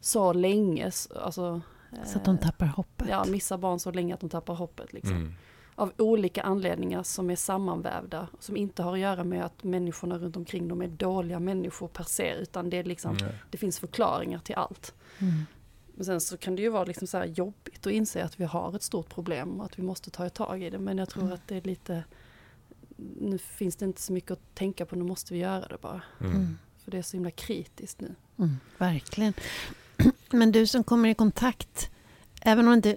så länge. Alltså, Så att de eh, tappar hoppet. Ja, missa barn så länge att de tappar hoppet. Liksom. Mm. Av olika anledningar som är sammanvävda. Som inte har att göra med att människorna runt omkring dem är dåliga människor per se. Utan det, är liksom, Nej. det finns förklaringar till allt. Mm. Men sen så kan det ju vara liksom så här jobbigt att inse att vi har ett stort problem och att vi måste ta ett tag i det. Men jag tror Mm. att det är lite... Nu finns det inte så mycket att tänka på, nu måste vi göra det bara. Mm. Mm. För det är så himla kritiskt nu. Mm. Verkligen. Men du som kommer i kontakt, även om inte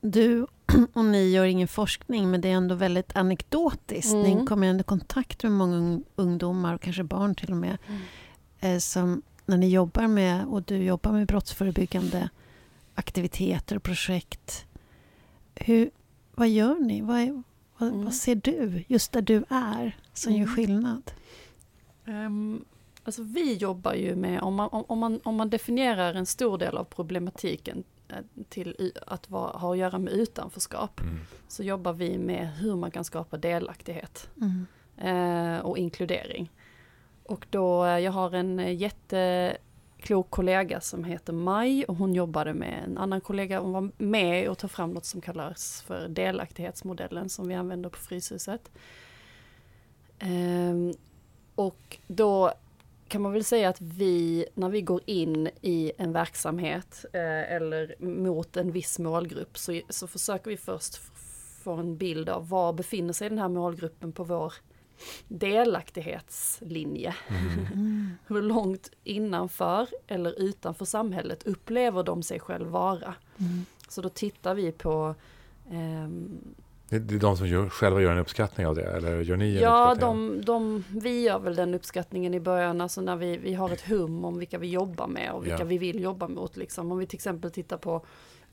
du och ni gör ingen forskning, men det är ändå väldigt anekdotiskt. Mm. Ni kommer ändå i kontakt med många ung- ungdomar, och kanske barn till och med, eh, som när ni jobbar med, och du jobbar med brottsförebyggande aktiviteter och projekt. Hur, vad gör ni? Vad, är, vad, Mm. vad ser du, just där du är, som Mm. gör skillnad? Um, alltså vi jobbar ju med, om man, om, man, om man definierar en stor del av problematiken till att vara, ha att göra med utanförskap, mm. så jobbar vi med hur man kan skapa delaktighet mm. eh, och inkludering. Och då, eh, jag har en jätteklok kollega som heter Maj och hon jobbade med en annan kollega, hon var med och tog fram något som kallas för delaktighetsmodellen som vi använder på Fryshuset. Um, och då kan man väl säga att vi, när vi går in i en verksamhet eh, eller mot en viss målgrupp så, så försöker vi först få en bild av var befinner sig den här målgruppen på vår delaktighetslinje. Mm. Hur långt innanför eller utanför samhället upplever de sig själv vara? Mm. Så då tittar vi på um, det är de som gör, själva gör en uppskattning av det, eller gör ni en Ja, de, de, vi gör väl den uppskattningen i början, alltså när vi, vi har ett hum om vilka vi jobbar med och vilka ja. vi vill jobba mot. Liksom. Om vi till exempel tittar på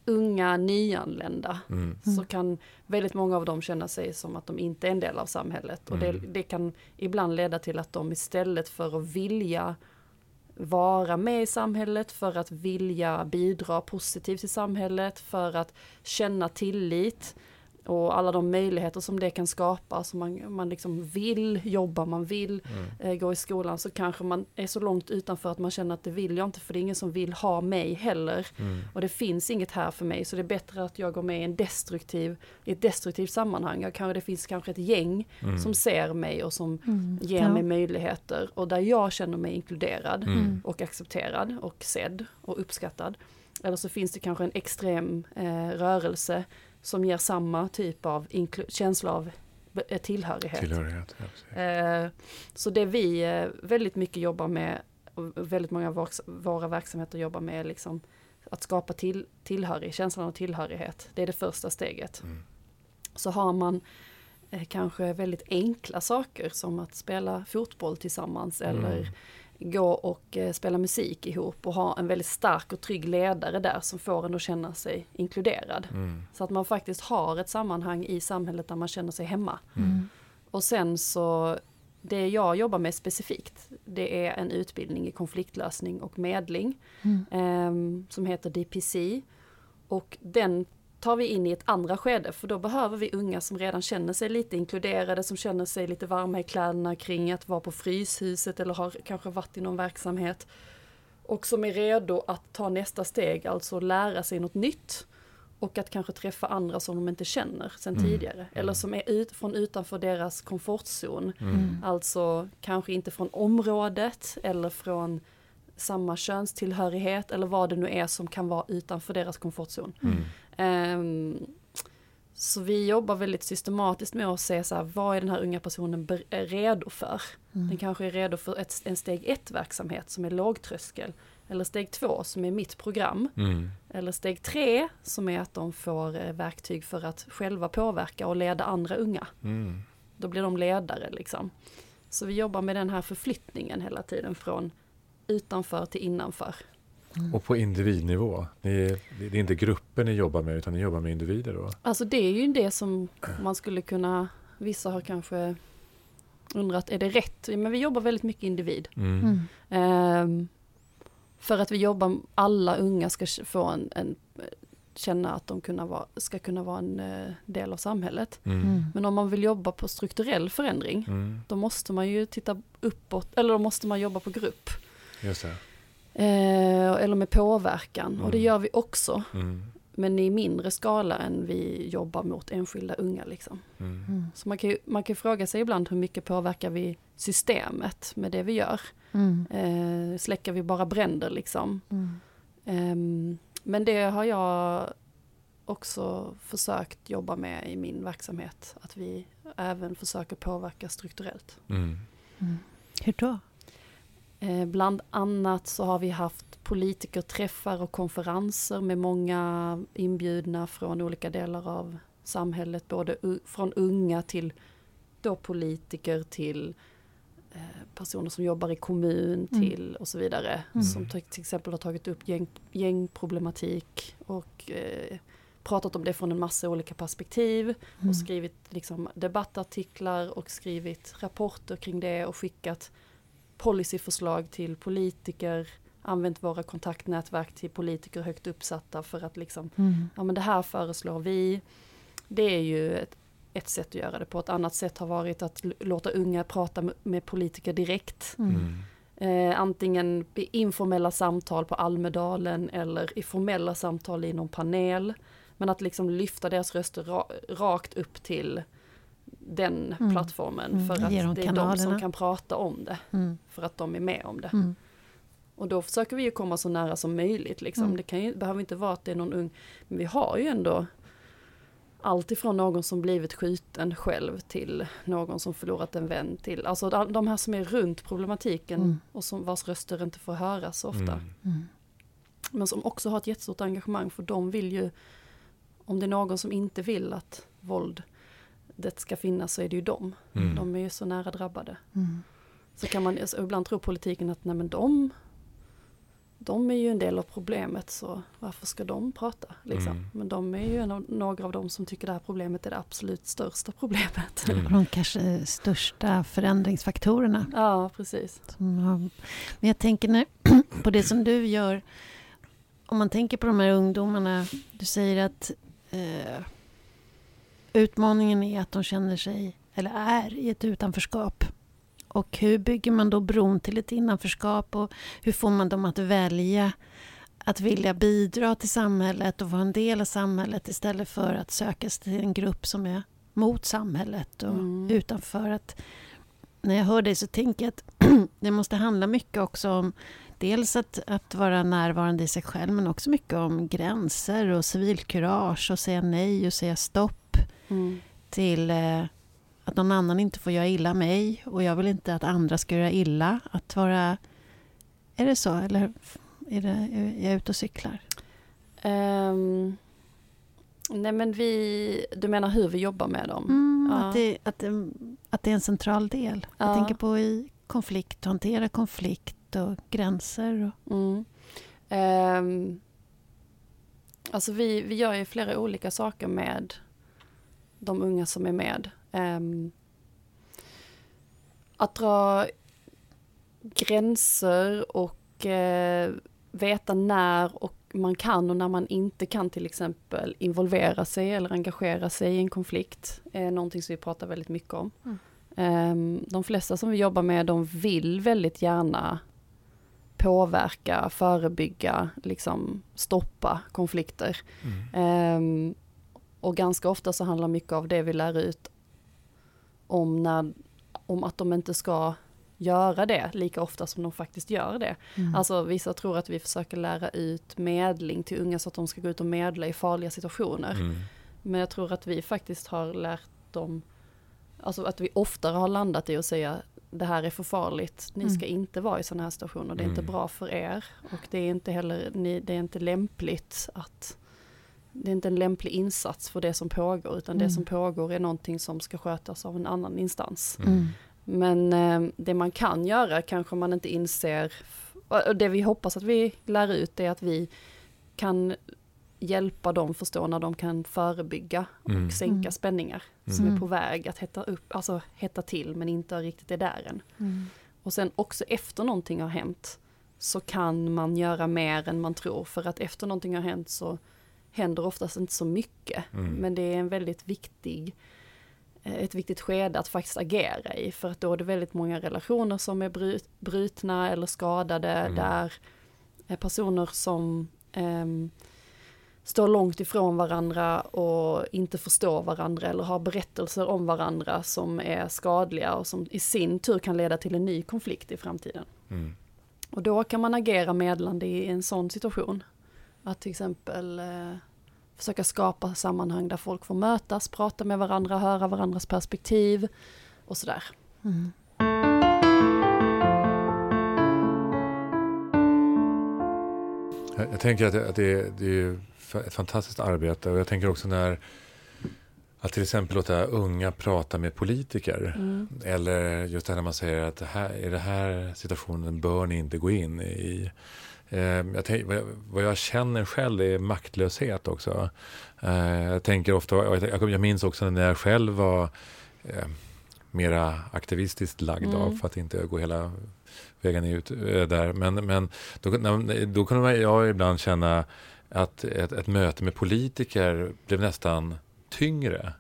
unga nyanlända mm. så kan väldigt många av dem känna sig som att de inte är en del av samhället. Och mm. det, det, kan ibland leda till att de istället för att vilja vara med i samhället, för att vilja bidra positivt i samhället, för att känna tillit, och alla de möjligheter som det kan skapa, så man, man liksom vill jobba, man vill mm. eh, gå i skolan, så kanske man är så långt utanför att man känner att det vill jag inte, för det är ingen som vill ha mig heller. Mm. Och det finns inget här för mig, så det är bättre att jag går med i en destruktiv, i ett destruktivt sammanhang. Jag kan, det finns kanske ett gäng mm. som ser mig och som mm. ger ja. mig möjligheter, och där jag känner mig inkluderad mm. och accepterad och sedd och uppskattad. Eller så finns det kanske en extrem eh, rörelse som ger samma typ av känsla av eh, tillhörighet. tillhörighet ja, eh, så det vi eh, väldigt mycket jobbar med, och väldigt många av våra verksamheter jobbar med, är liksom att skapa till, tillhörighet, känslan av tillhörighet. Det är det första steget. Mm. Så har man kanske väldigt enkla saker som att spela fotboll tillsammans mm. eller gå och eh, spela musik ihop och ha en väldigt stark och trygg ledare där som får en att känna sig inkluderad. Mm. Så att man faktiskt har ett sammanhang i samhället där man känner sig hemma. Mm. Och sen så, det jag jobbar med specifikt, det är en utbildning i konfliktlösning och medling mm. eh, som heter DPC. Och den tar vi in i ett andra skede, för då behöver vi unga som redan känner sig lite inkluderade, som känner sig lite varma i kläderna kring att vara på Fryshuset eller har kanske varit i någon verksamhet. Och som är redo att ta nästa steg, alltså lära sig något nytt. Och att kanske träffa andra som de inte känner sedan mm. tidigare. Eller mm. som är ut, från utanför deras komfortzon. Mm. Alltså kanske inte från området eller från samma könstillhörighet eller vad det nu är som kan vara utanför deras komfortzon. Mm. Um, så vi jobbar väldigt systematiskt med att se så här, vad är den här unga personen redo för? Mm. Den kanske är redo för ett, en steg ett verksamhet som är lågtröskel. Eller steg två som är mitt program. Mm. Eller steg tre som är att de får eh, verktyg för att själva påverka och leda andra unga. Mm. Då blir de ledare liksom. Så vi jobbar med den här förflyttningen hela tiden från utanför till innanför. Mm. Och på individnivå? Ni, det är inte grupper ni jobbar med utan ni jobbar med individer då? Alltså det är ju det som man skulle kunna, vissa har kanske undrat, är det rätt? Men vi jobbar väldigt mycket individ. Mm. Um, för att vi jobbar, alla unga ska få en, en känna att de kunna vara, ska kunna vara en uh, del av samhället. Mm. mm. Men om man vill jobba på strukturell förändring, mm. då måste man ju titta uppåt, eller då måste man jobba på grupp. Just det. Eh, eller med påverkan. Mm. Och det mm. gör vi också. Mm. Men i mindre skala än vi jobbar mot enskilda unga. Liksom. Mm. mm. Så man kan, ju, man kan fråga sig ibland hur mycket påverkar vi systemet med det vi gör. Mm. Eh, släcker vi bara bränder liksom. Eh, men det har jag också försökt jobba med i min verksamhet. Att vi även försöker påverka strukturellt. Hur då? Eh, bland annat så har vi haft politikerträffar och konferenser med många inbjudna från olika delar av samhället, både från unga till då politiker till eh, personer som jobbar i kommun mm. till och så vidare. Mm. Som till exempel har tagit upp gäng, gängproblematik och eh, pratat om det från en massa olika perspektiv mm. och skrivit liksom, debattartiklar och skrivit rapporter kring det och skickat policyförslag till politiker, använt våra kontaktnätverk till politiker högt uppsatta för att liksom, mm. ja men det här föreslår vi. Det är ju ett, ett sätt att göra det på. Ett annat sätt har varit att låta unga prata med politiker direkt. Mm. mm. Eh, antingen i informella samtal på Almedalen eller i formella samtal i någon panel. Men att liksom lyfta deras röster ra rakt upp till den mm. plattformen. Mm. För att de det är kanalerna. de som kan prata om det. Mm. För att de är med om det. Mm. Och då försöker vi ju komma så nära som möjligt. Liksom. Mm. Det kan ju, behöver inte vara att det är någon ung, men vi har ju ändå allt ifrån någon som blivit skjuten själv till någon som förlorat en vän till, alltså de här som är runt problematiken mm. och som vars röster inte får höras så ofta. Men som också har ett jättestort engagemang för de vill ju, om det är någon som inte vill att våld det ska finnas så är det ju dem. Mm. De är ju så nära drabbade. Mm. Så kan man alltså, ibland tro politiken att nej men de de är ju en del av problemet så varför ska de prata? Liksom? Mm. Men de är ju en av, några av dem som tycker det här problemet är det absolut största problemet. Mm. De kanske största förändringsfaktorerna. Ja, precis. Men jag tänker när, på det som du gör, om man tänker på de här ungdomarna, du säger att eh, utmaningen är att de känner sig, eller är i ett utanförskap. Och hur bygger man då bron till ett innanförskap och hur får man dem att välja att vilja bidra till samhället och vara en del av samhället istället för att söka sig till en grupp som är mot samhället och mm. utanför. Att, när jag hör dig så tänker jag att det måste handla mycket också om dels att, att vara närvarande i sig själv men också mycket om gränser och civilkurage och säga nej och säga stopp mm. till eh, att någon annan inte får göra illa mig och jag vill inte att andra ska göra illa. Att vara... Är det så eller är, det, är jag ute och cyklar? Um, nej men vi... Du menar hur vi jobbar med dem? Mm, ja. att, det, att, det, att det är en central del. Ja. Jag tänker på i konflikt, hantera konflikt och gränser. Och... Mm. Um, alltså vi, vi gör ju flera olika saker med de unga som är med. Um, att dra gränser och uh, veta när och man kan och när man inte kan till exempel involvera sig eller engagera sig i en konflikt är någonting som vi pratar väldigt mycket om. Mm. Um, de flesta som vi jobbar med de vill väldigt gärna påverka, förebygga, liksom stoppa konflikter. Mm. Um, och ganska ofta så handlar mycket av det vi lär ut om, när, om att de inte ska göra det lika ofta som de faktiskt gör det. Mm. Alltså vissa tror att vi försöker lära ut medling till unga så att de ska gå ut och medla i farliga situationer. Mm. Men jag tror att vi faktiskt har lärt dem, alltså att vi oftare har landat i att säga det här är för farligt, ni ska mm. inte vara i sådana här situationer, det är inte mm. bra för er och det är inte heller, ni, det är inte lämpligt att det är inte en lämplig insats för det som pågår, utan mm. det som pågår är någonting som ska skötas av en annan instans. Mm. mm. Men eh, det man kan göra kanske man inte inser, och det vi hoppas att vi lär ut är att vi kan hjälpa dem förstå när de kan förebygga och mm. sänka mm. spänningar som är mm. på väg att hetta upp, alltså hetta till men inte riktigt är där än. Och sen också efter någonting har hänt så kan man göra mer än man tror för att efter någonting har hänt så händer oftast inte så mycket. Mm. Men det är en väldigt viktig, eh, ett viktigt skede att faktiskt agera i. För att då är det väldigt många relationer som är brutna eller skadade. Mm. Där personer som um, står långt ifrån varandra och inte förstår varandra eller har berättelser om varandra som är skadliga och som i sin tur kan leda till en ny konflikt i framtiden. Mm. Och då kan man agera medlande i en sån situation. Att till exempel eh, försöka skapa sammanhang där folk får mötas, prata med varandra, höra varandras perspektiv och sådär. Mm. Jag, jag tänker att det, att det, är, det är ett fantastiskt arbete och jag tänker också när att till exempel låta unga prata med politiker. Mm. Eller just det här när man säger att här, i den här situationen bör ni inte gå in i. Eh, jag tänk, vad jag känner själv är maktlöshet också. Eh, jag tänker ofta, jag minns också när jag själv var eh, mera aktivistiskt lagd Mm. av för att inte gå hela vägen ut eh, där. Men, men då, då kunde jag ibland känna att ett, ett möte med politiker blev nästan tyngre.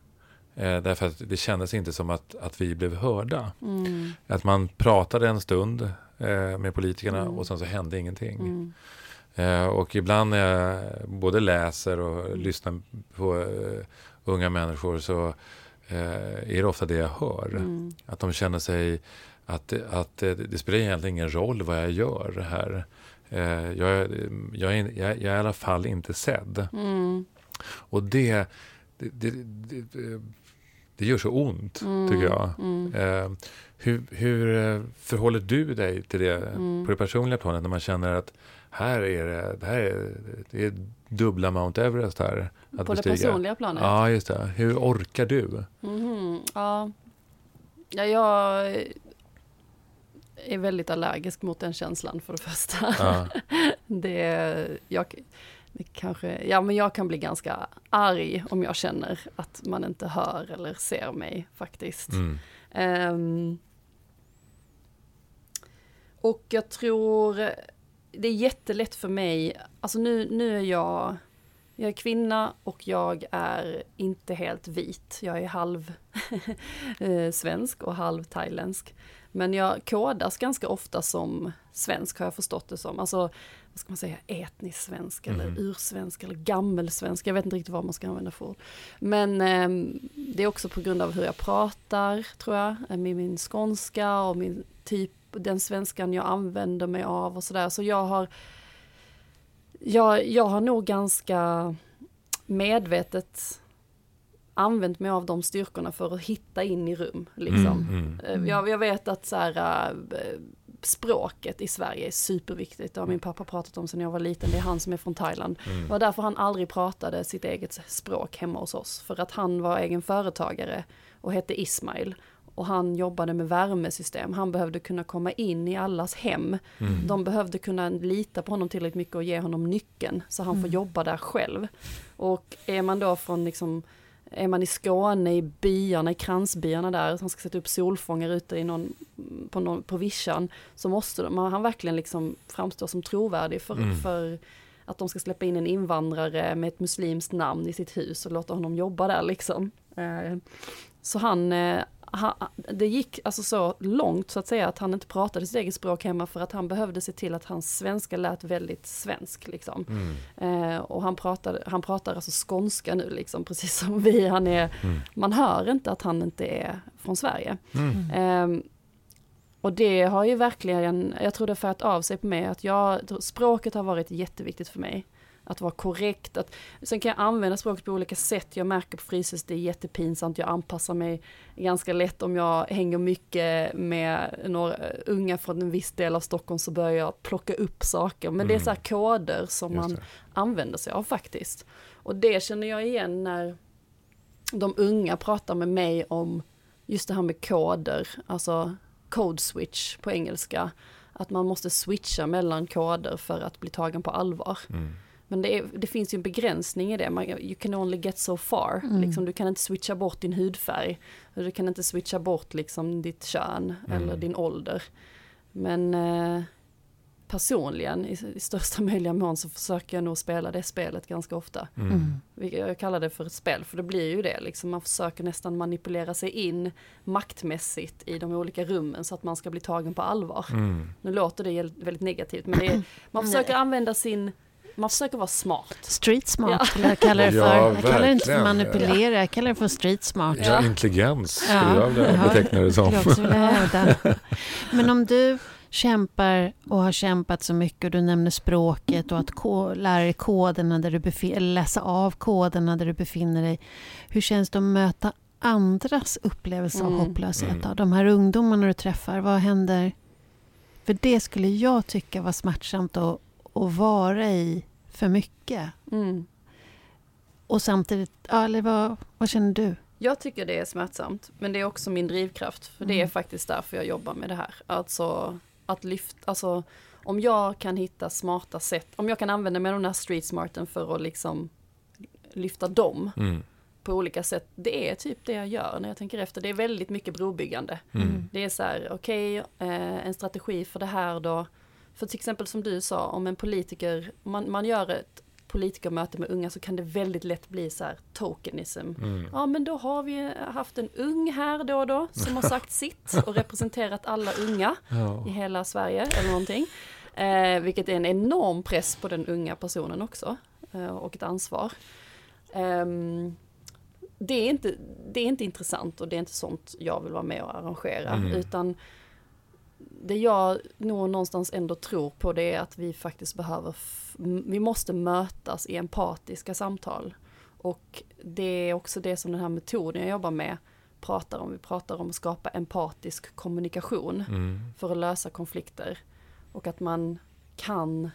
Eh, därför att det kändes inte som att, att vi blev hörda. Mm. Att man pratade en stund eh, med politikerna Mm. och sen så hände ingenting. Mm. Eh, och ibland när jag både läser och lyssnar på eh, unga människor så eh, är det ofta det jag hör. Mm. Att de känner sig att, att eh, det spelar egentligen ingen roll vad jag gör här. Eh, jag, är- jag, är, jag, är- jag är i alla fall inte sedd. Mm. Och det, det, det, det, det, det gör så ont, Mm. tycker jag. Mm. Eh, hur, hur eh, förhåller du dig till det Mm. på det personliga planet när man känner att här är det, det här är, det är dubbla Mount Everest här att På det bestiga. personliga planet? Ja, just det. Hur orkar du? Mhm, ja. ja, jag är väldigt allergisk mot den känslan för det första. Ja. Det, jag, det kanske, ja men jag kan bli ganska arg om jag känner att man inte hör eller ser mig faktiskt. Mm. Ehm, och jag tror det är jättelätt för mig, alltså nu, nu är jag, jag är kvinna och jag är inte helt vit. Jag är halv eh, svensk och halv thailändsk. Men jag kodas ganska ofta som svensk har jag förstått det som. Alltså, vad ska man säga, etnisk svensk eller Mhm. ursvensk eller gammelsvensk. Jag vet inte riktigt vad man ska använda för ord. Men ehm, det är också på grund av hur jag pratar, tror jag. eh, Med min skånska och min typ, den svenskan jag använder mig av och sådär. Så jag har, jag, jag har nog ganska medvetet använt mig av de styrkorna för att hitta in i rum. Liksom. Mm, mm. Eh, Jag, jag vet att så här, eh, språket i Sverige är superviktigt. Det har min pappa pratat om sedan jag var liten. Det är han som är från Thailand. Mm. Det var därför han aldrig pratade sitt eget språk hemma hos oss. För att han var egen företagare och hette Ismail. Och han jobbade med värmesystem. Han behövde kunna komma in i allas hem. Mm. De behövde kunna lita på honom tillräckligt mycket och ge honom nyckeln. Så han får Mm. jobba där själv. Och är man då från liksom är man i Skåne, i byarna, i kransbyarna där, han ska sätta upp solfångare ute i någon, på, någon, på vischan, så måste de, han verkligen liksom framstå som trovärdig för, Mm. för att de ska släppa in en invandrare med ett muslimskt namn i sitt hus och låta honom jobba där liksom. Eh, Så han, eh, ha- det gick alltså så långt så att säga att han inte pratade sitt eget språk hemma för att han behövde se till att hans svenska lät väldigt svensk liksom. Mm. Eh, och han pratar, han pratar alltså skånska nu liksom, precis som vi. Han är, Mm. man hör inte att han inte är från Sverige. Mm. Ehm, och det har ju verkligen, jag tror det har färgat av sig på mig, att jag, språket har varit jätteviktigt för mig. Att vara korrekt, att, sen kan jag använda språket på olika sätt. Jag märker på Fryshuset, det är jättepinsamt, jag anpassar mig ganska lätt om jag hänger mycket med några unga från en viss del av Stockholm så börjar jag plocka upp saker. Men det är Mm. så här koder som man använder sig av faktiskt. Och det känner jag igen när de unga pratar med mig om just det här med koder, alltså code switch på engelska. Att man måste switcha mellan koder för att bli tagen på allvar. Mm. Men det, är, det finns ju en begränsning i det, man, you can only get so far. Mm. Liksom, du kan inte switcha bort din hudfärg. Du kan inte switcha bort liksom, ditt kön Mm. eller din ålder. Men eh, personligen, i, i största möjliga mån, så försöker jag nog spela det spelet ganska ofta. Mm. Mm. Vilket Jag kallar det för ett spel, för det blir ju det. Liksom. Man försöker nästan manipulera sig in maktmässigt i de olika rummen så att man ska bli tagen på allvar. Mm. Nu låter det väldigt negativt, men det är, man försöker använda sin, man försöker vara smart. Street smart Ja. jag kalla det för. Ja, jag kallar det inte för manipulera, jag kallar det för street smart. Ja, intelligens skulle Ja. jag vilja Ja, beteckna det som. Men om du kämpar och har kämpat så mycket och du nämner språket och att lära dig koderna där du befinner läsa av koderna där du befinner dig. Hur känns det att möta andras upplevelse av Mm. hopplöshet? Mm. Då? De här ungdomarna du träffar, vad händer? För det skulle jag tycka var smärtsamt att, att vara i för mycket. Mm. Och samtidigt, ja, eller vad, vad känner du? Jag tycker det är smärtsamt, men det är också min drivkraft. För det är Mm. faktiskt därför jag jobbar med det här. Alltså att lyfta, alltså om jag kan hitta smarta sätt, om jag kan använda mig av den här street smarten för att liksom lyfta dem, Mm. på olika sätt. Det är typ det jag gör när jag tänker efter. Det är väldigt mycket brobyggande. Mm. Det är så här, okej, okay, eh, en strategi för det här då. För till exempel som du sa, om en politiker, man, man gör ett politikermöte med unga så kan det väldigt lätt bli så här tokenism. Mm. Ja men då har vi haft en ung här då och då som har sagt sitt och representerat alla unga ja. i hela Sverige eller någonting. Eh, vilket är en enorm press på den unga personen också eh, och ett ansvar. Eh, det, är inte, det är inte intressant och det är inte sånt jag vill vara med och arrangera mm. utan det jag nog någonstans ändå tror på det är att vi faktiskt behöver, vi måste mötas i empatiska samtal. Och det är också det som den här metoden jag jobbar med pratar om. Vi pratar om att skapa empatisk kommunikation mm. för att lösa konflikter. Och att man kan,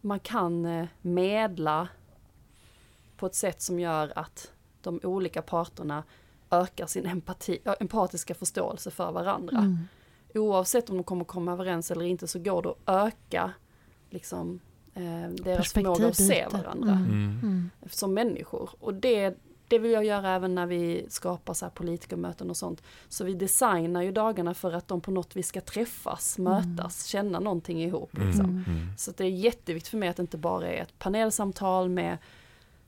man kan eh, medla på ett sätt som gör att de olika parterna ökar sin empati, empatiska förståelse för varandra. Mm oavsett om de kommer komma överens eller inte så går det att öka liksom, eh, deras förmåga att se varandra mm. Mm. mm. som människor. Och det, det vill jag göra även när vi skapar så här politikermöten och sånt. Så vi designar ju dagarna för att de på något vis ska träffas, mm. mötas, känna någonting ihop. Mm. Liksom. Mm. Så det är jätteviktigt för mig att det inte bara är ett panelsamtal med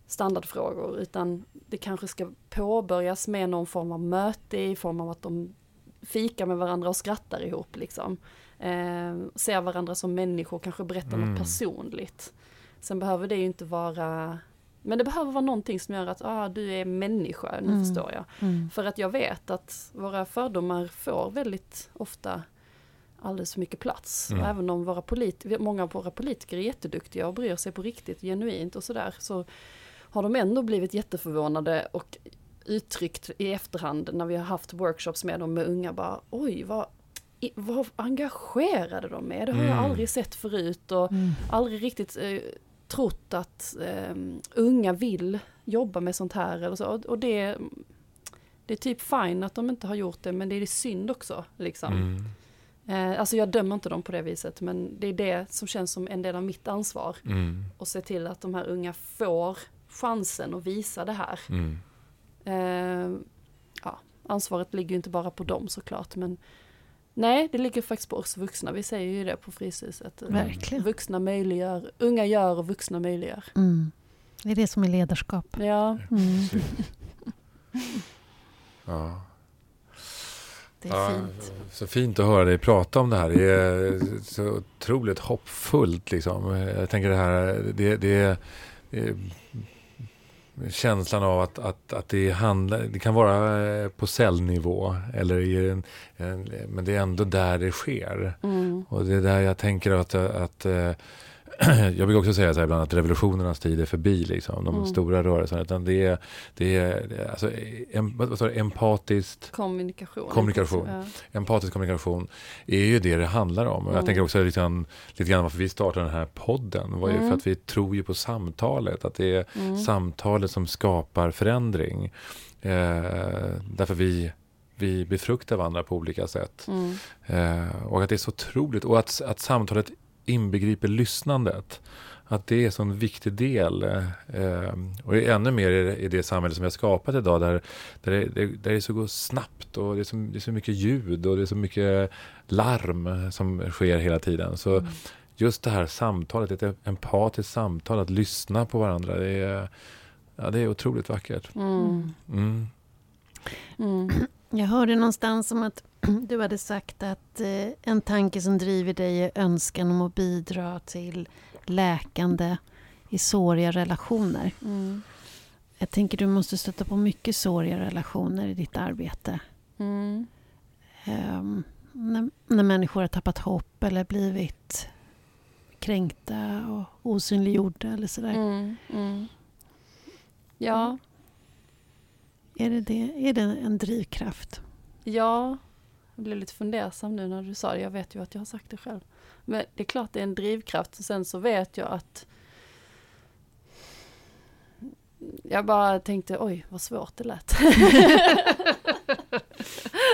standardfrågor utan det kanske ska påbörjas med någon form av möte i form av att de fikar med varandra och skrattar ihop liksom. Eh, ser varandra som människor, kanske berättar mm. något personligt. Sen behöver det ju inte vara men det behöver vara någonting som gör att ah, du är människa, nu mm. förstår jag. Mm. För att jag vet att våra fördomar får väldigt ofta alldeles för mycket plats. Mm. Även om våra polit många av våra politiker är jätteduktiga och bryr sig på riktigt, genuint och sådär, så har de ändå blivit jätteförvånade och uttryckt i efterhand när vi har haft workshops med dem med unga bara oj vad, vad engagerade de är. Det har mm. jag aldrig sett förut och mm. aldrig riktigt eh, trott att eh, unga vill jobba med sånt här eller så. Och, och det, det är typ fine att de inte har gjort det men det är synd också liksom. Mm. Eh, alltså jag dömer inte dem på det viset men det är det som känns som en del av mitt ansvar. Mm. Och se till att de här unga får chansen att visa det här. Mm. Eh, ja, ansvaret ligger ju inte bara på dem såklart, men nej, det ligger faktiskt på oss vuxna. Vi säger ju det på Fryshuset. Verkligen. Vuxna möjliggör, unga gör och vuxna möjliggör. Mm. Det är det som är ledarskap. Ja. Mm. ja. Det är ja, fint. Så fint att höra dig prata om det här. Det är så otroligt hoppfullt. Liksom. Jag tänker det här, det, det, det känslan av att, att, att det, handlar, det kan vara eh, på cellnivå, eller i en, en, men det är ändå där det sker. Mm. Och det är där jag tänker att, att eh, jag brukar också säga så här ibland att revolutionernas tid är förbi, liksom, de mm. stora rörelserna. Utan det är, det är alltså, em, vad sa du, empatiskt... Kommunikation. Kommunikation. Ja. Empatisk kommunikation är ju det det handlar om. Mm. Jag tänker också lite grann, lite grann varför vi startade den här podden. var ju mm. för att vi tror ju på samtalet. Att det är mm. samtalet som skapar förändring. Eh, därför vi vi befruktar varandra på olika sätt. Mm. Eh, och att det är så otroligt. Och att, att samtalet inbegriper lyssnandet. Att det är en sån viktig del. Eh, och ännu mer i det samhälle som vi har skapat idag där, där, det, där det så går snabbt och det är, så, det är så mycket ljud och det är så mycket larm som sker hela tiden. Så mm. just det här samtalet, ett empatiskt samtal, att lyssna på varandra, det är, ja, det är otroligt vackert. Mm. Mm. Jag hörde någonstans om att du hade sagt att eh, en tanke som driver dig är önskan om att bidra till läkande i såriga relationer. Mm. Jag tänker du måste stöta på mycket såriga relationer i ditt arbete. Mm. Um, när, när människor har tappat hopp eller blivit kränkta och osynliggjorda eller sådär. Mm, mm. Ja. Är det, det, är det en drivkraft? Ja, jag blev lite fundersam nu när du sa det. Jag vet ju att jag har sagt det själv. Men det är klart det är en drivkraft. Sen så vet jag att jag bara tänkte, oj vad svårt det lät.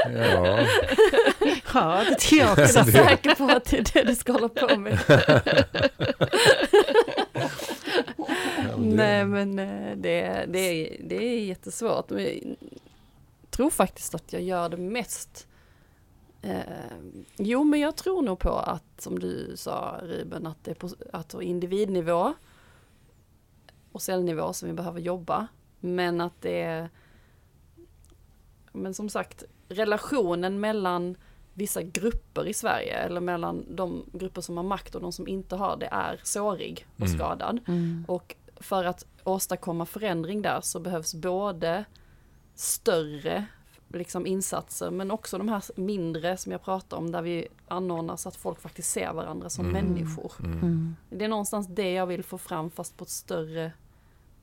ja. ja, det tycker jag också. Jag är säker på att det är det du ska hålla på med. Nej men eh, det, det, är, det är jättesvårt. Men Jag tror faktiskt att jag gör det mest eh, Jo men jag tror nog på att som du sa Ruben att det är på att på individnivå och cellnivå som vi behöver jobba. Men att det är Men som sagt relationen mellan vissa grupper i Sverige eller mellan de grupper som har makt och de som inte har det är sårig och Mm. skadad. Mm. Och för att åstadkomma förändring där så behövs både större liksom insatser men också de här mindre som jag pratar om där vi anordnar så att folk faktiskt ser varandra som Mm. människor. Mm. Det är någonstans det jag vill få fram fast på ett större,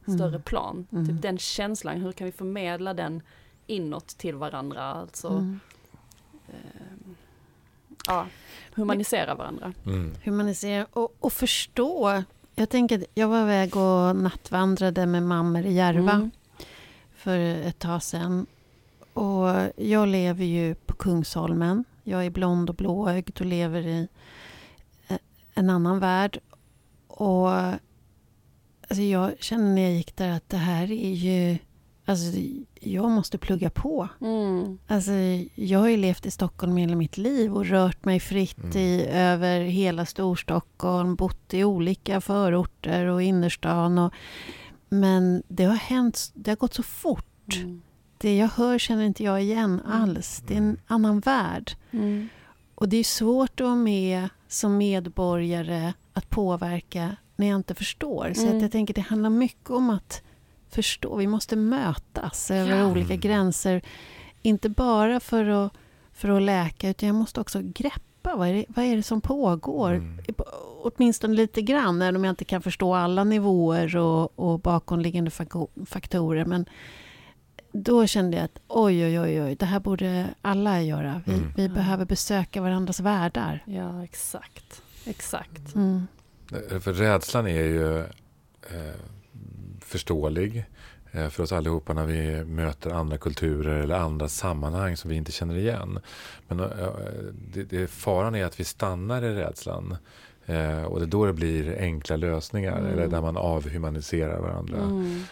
Mm. större plan. Mm. Typ den känslan, hur kan vi förmedla den inåt till varandra? Alltså, Mm. eh, ja, humanisera varandra. Mm. Humanisera och, och förstå. Jag tänker, jag var iväg och nattvandrade med mammor i Järva Mm. för ett tag sedan. Och jag lever ju på Kungsholmen. Jag är blond och blåögd och lever i eh, en annan värld. Och alltså jag kände när jag gick där att det här är ju... Alltså jag måste plugga på. Mm. Alltså, jag har ju levt i Stockholm hela mitt liv och rört mig fritt Mm. i, över hela Storstockholm, bott i olika förorter och innerstan. Och, men det har hänt, det har gått så fort. Mm. Det jag hör känner inte jag igen alls. Det är en annan värld. Mm. Och det är svårt att vara med som medborgare att påverka när jag inte förstår. Så Mm. att jag tänker det handlar mycket om att förstå. Vi måste mötas över Ja. olika gränser. Inte bara för att, för att läka, utan jag måste också greppa. Vad är det, vad är det som pågår? Mm. Åtminstone lite grann, även om jag inte kan förstå alla nivåer och, och bakomliggande faktorer. Men då kände jag att oj, oj, oj, oj det här borde alla göra. Vi, Mm. vi behöver besöka varandras världar. Ja, exakt. Exakt. Mm. Eh, För rädslan är ju eh, förståelig eh, för oss allihopa när vi möter andra kulturer eller andra sammanhang som vi inte känner igen. Men eh, det, det, faran är att vi stannar i rädslan. Eh, och det är då det blir enkla lösningar Mm. eller där man avhumaniserar varandra. Mm.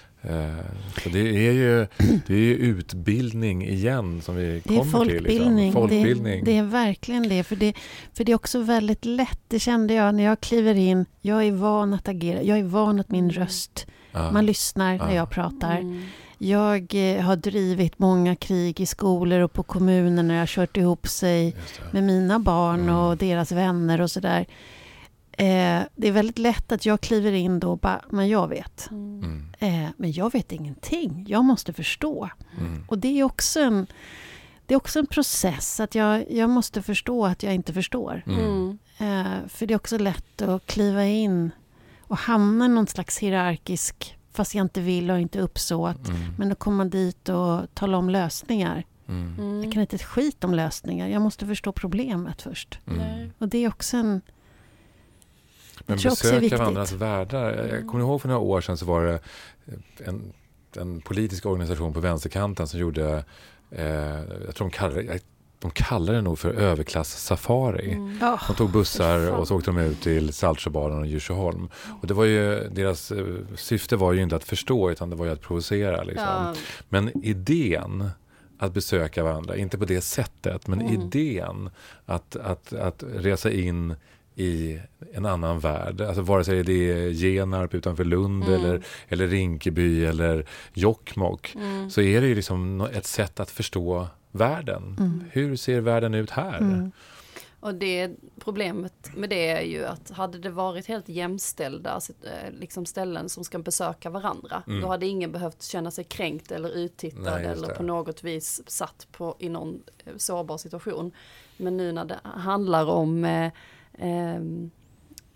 Så det är ju det är ju utbildning igen som vi Det kommer till. folkbildning. Liksom. Folkbildning. Det, det är verkligen det. För, det. för det är också väldigt lätt. Det kände jag när jag kliver in. Jag är van att agera. Jag är van att min Mm. röst... Ja. Man lyssnar när Ja. jag pratar. Mm. Jag eh, har drivit många krig i skolor och på kommuner när jag har kört ihop sig med mina barn Mm. och deras vänner och sådär. Eh, det är väldigt lätt att jag kliver in då och bara, men jag vet. Mm. Mm. Eh, men jag vet ingenting. Jag måste förstå. Mm. Och det är också en, det är också en process. Att jag, jag måste förstå att jag inte förstår. Mm. Mm. Eh, för det är också lätt att kliva in och hamna i någon slags hierarkisk, fast jag inte vill och inte uppsåt. Mm. Men att komma dit och tala om lösningar. Mm. Mm. Jag kan inte ett skit om lösningar. Jag måste förstå problemet först. Mm. Och det är också en... Men besöka varandras världar. Jag- Jag kommer ihåg för några år sedan så var det en, en politisk organisation på vänsterkanten som gjorde, eh, jag tror de kallade, det- de kallade det nog för överklass-safari. Mm. Ja, De tog bussar och så åkte de ut till Saltsjöbaden och Djursjöholm. Och det var ju, deras eh, syfte var ju inte att förstå utan det var ju att provocera. Liksom. Ja. Men idén att besöka varandra, inte på det sättet, men Mm. idén att, att, att resa in i en annan värld. Alltså vare sig det är Genarp utanför Lund Mm. eller, eller Rinkeby eller Jokkmokk. Mm. Så är det ju liksom ett sätt att förstå världen. Mm. Hur ser världen ut här? mm. Och det problemet med det är ju att hade det varit helt jämställda eh, liksom ställen som ska besöka varandra, Mm. då hade ingen behövt känna sig kränkt eller uttittad Nej, eller på något vis satt på, i någon eh, sårbar situation. Men nu när det handlar om, eh, ehm,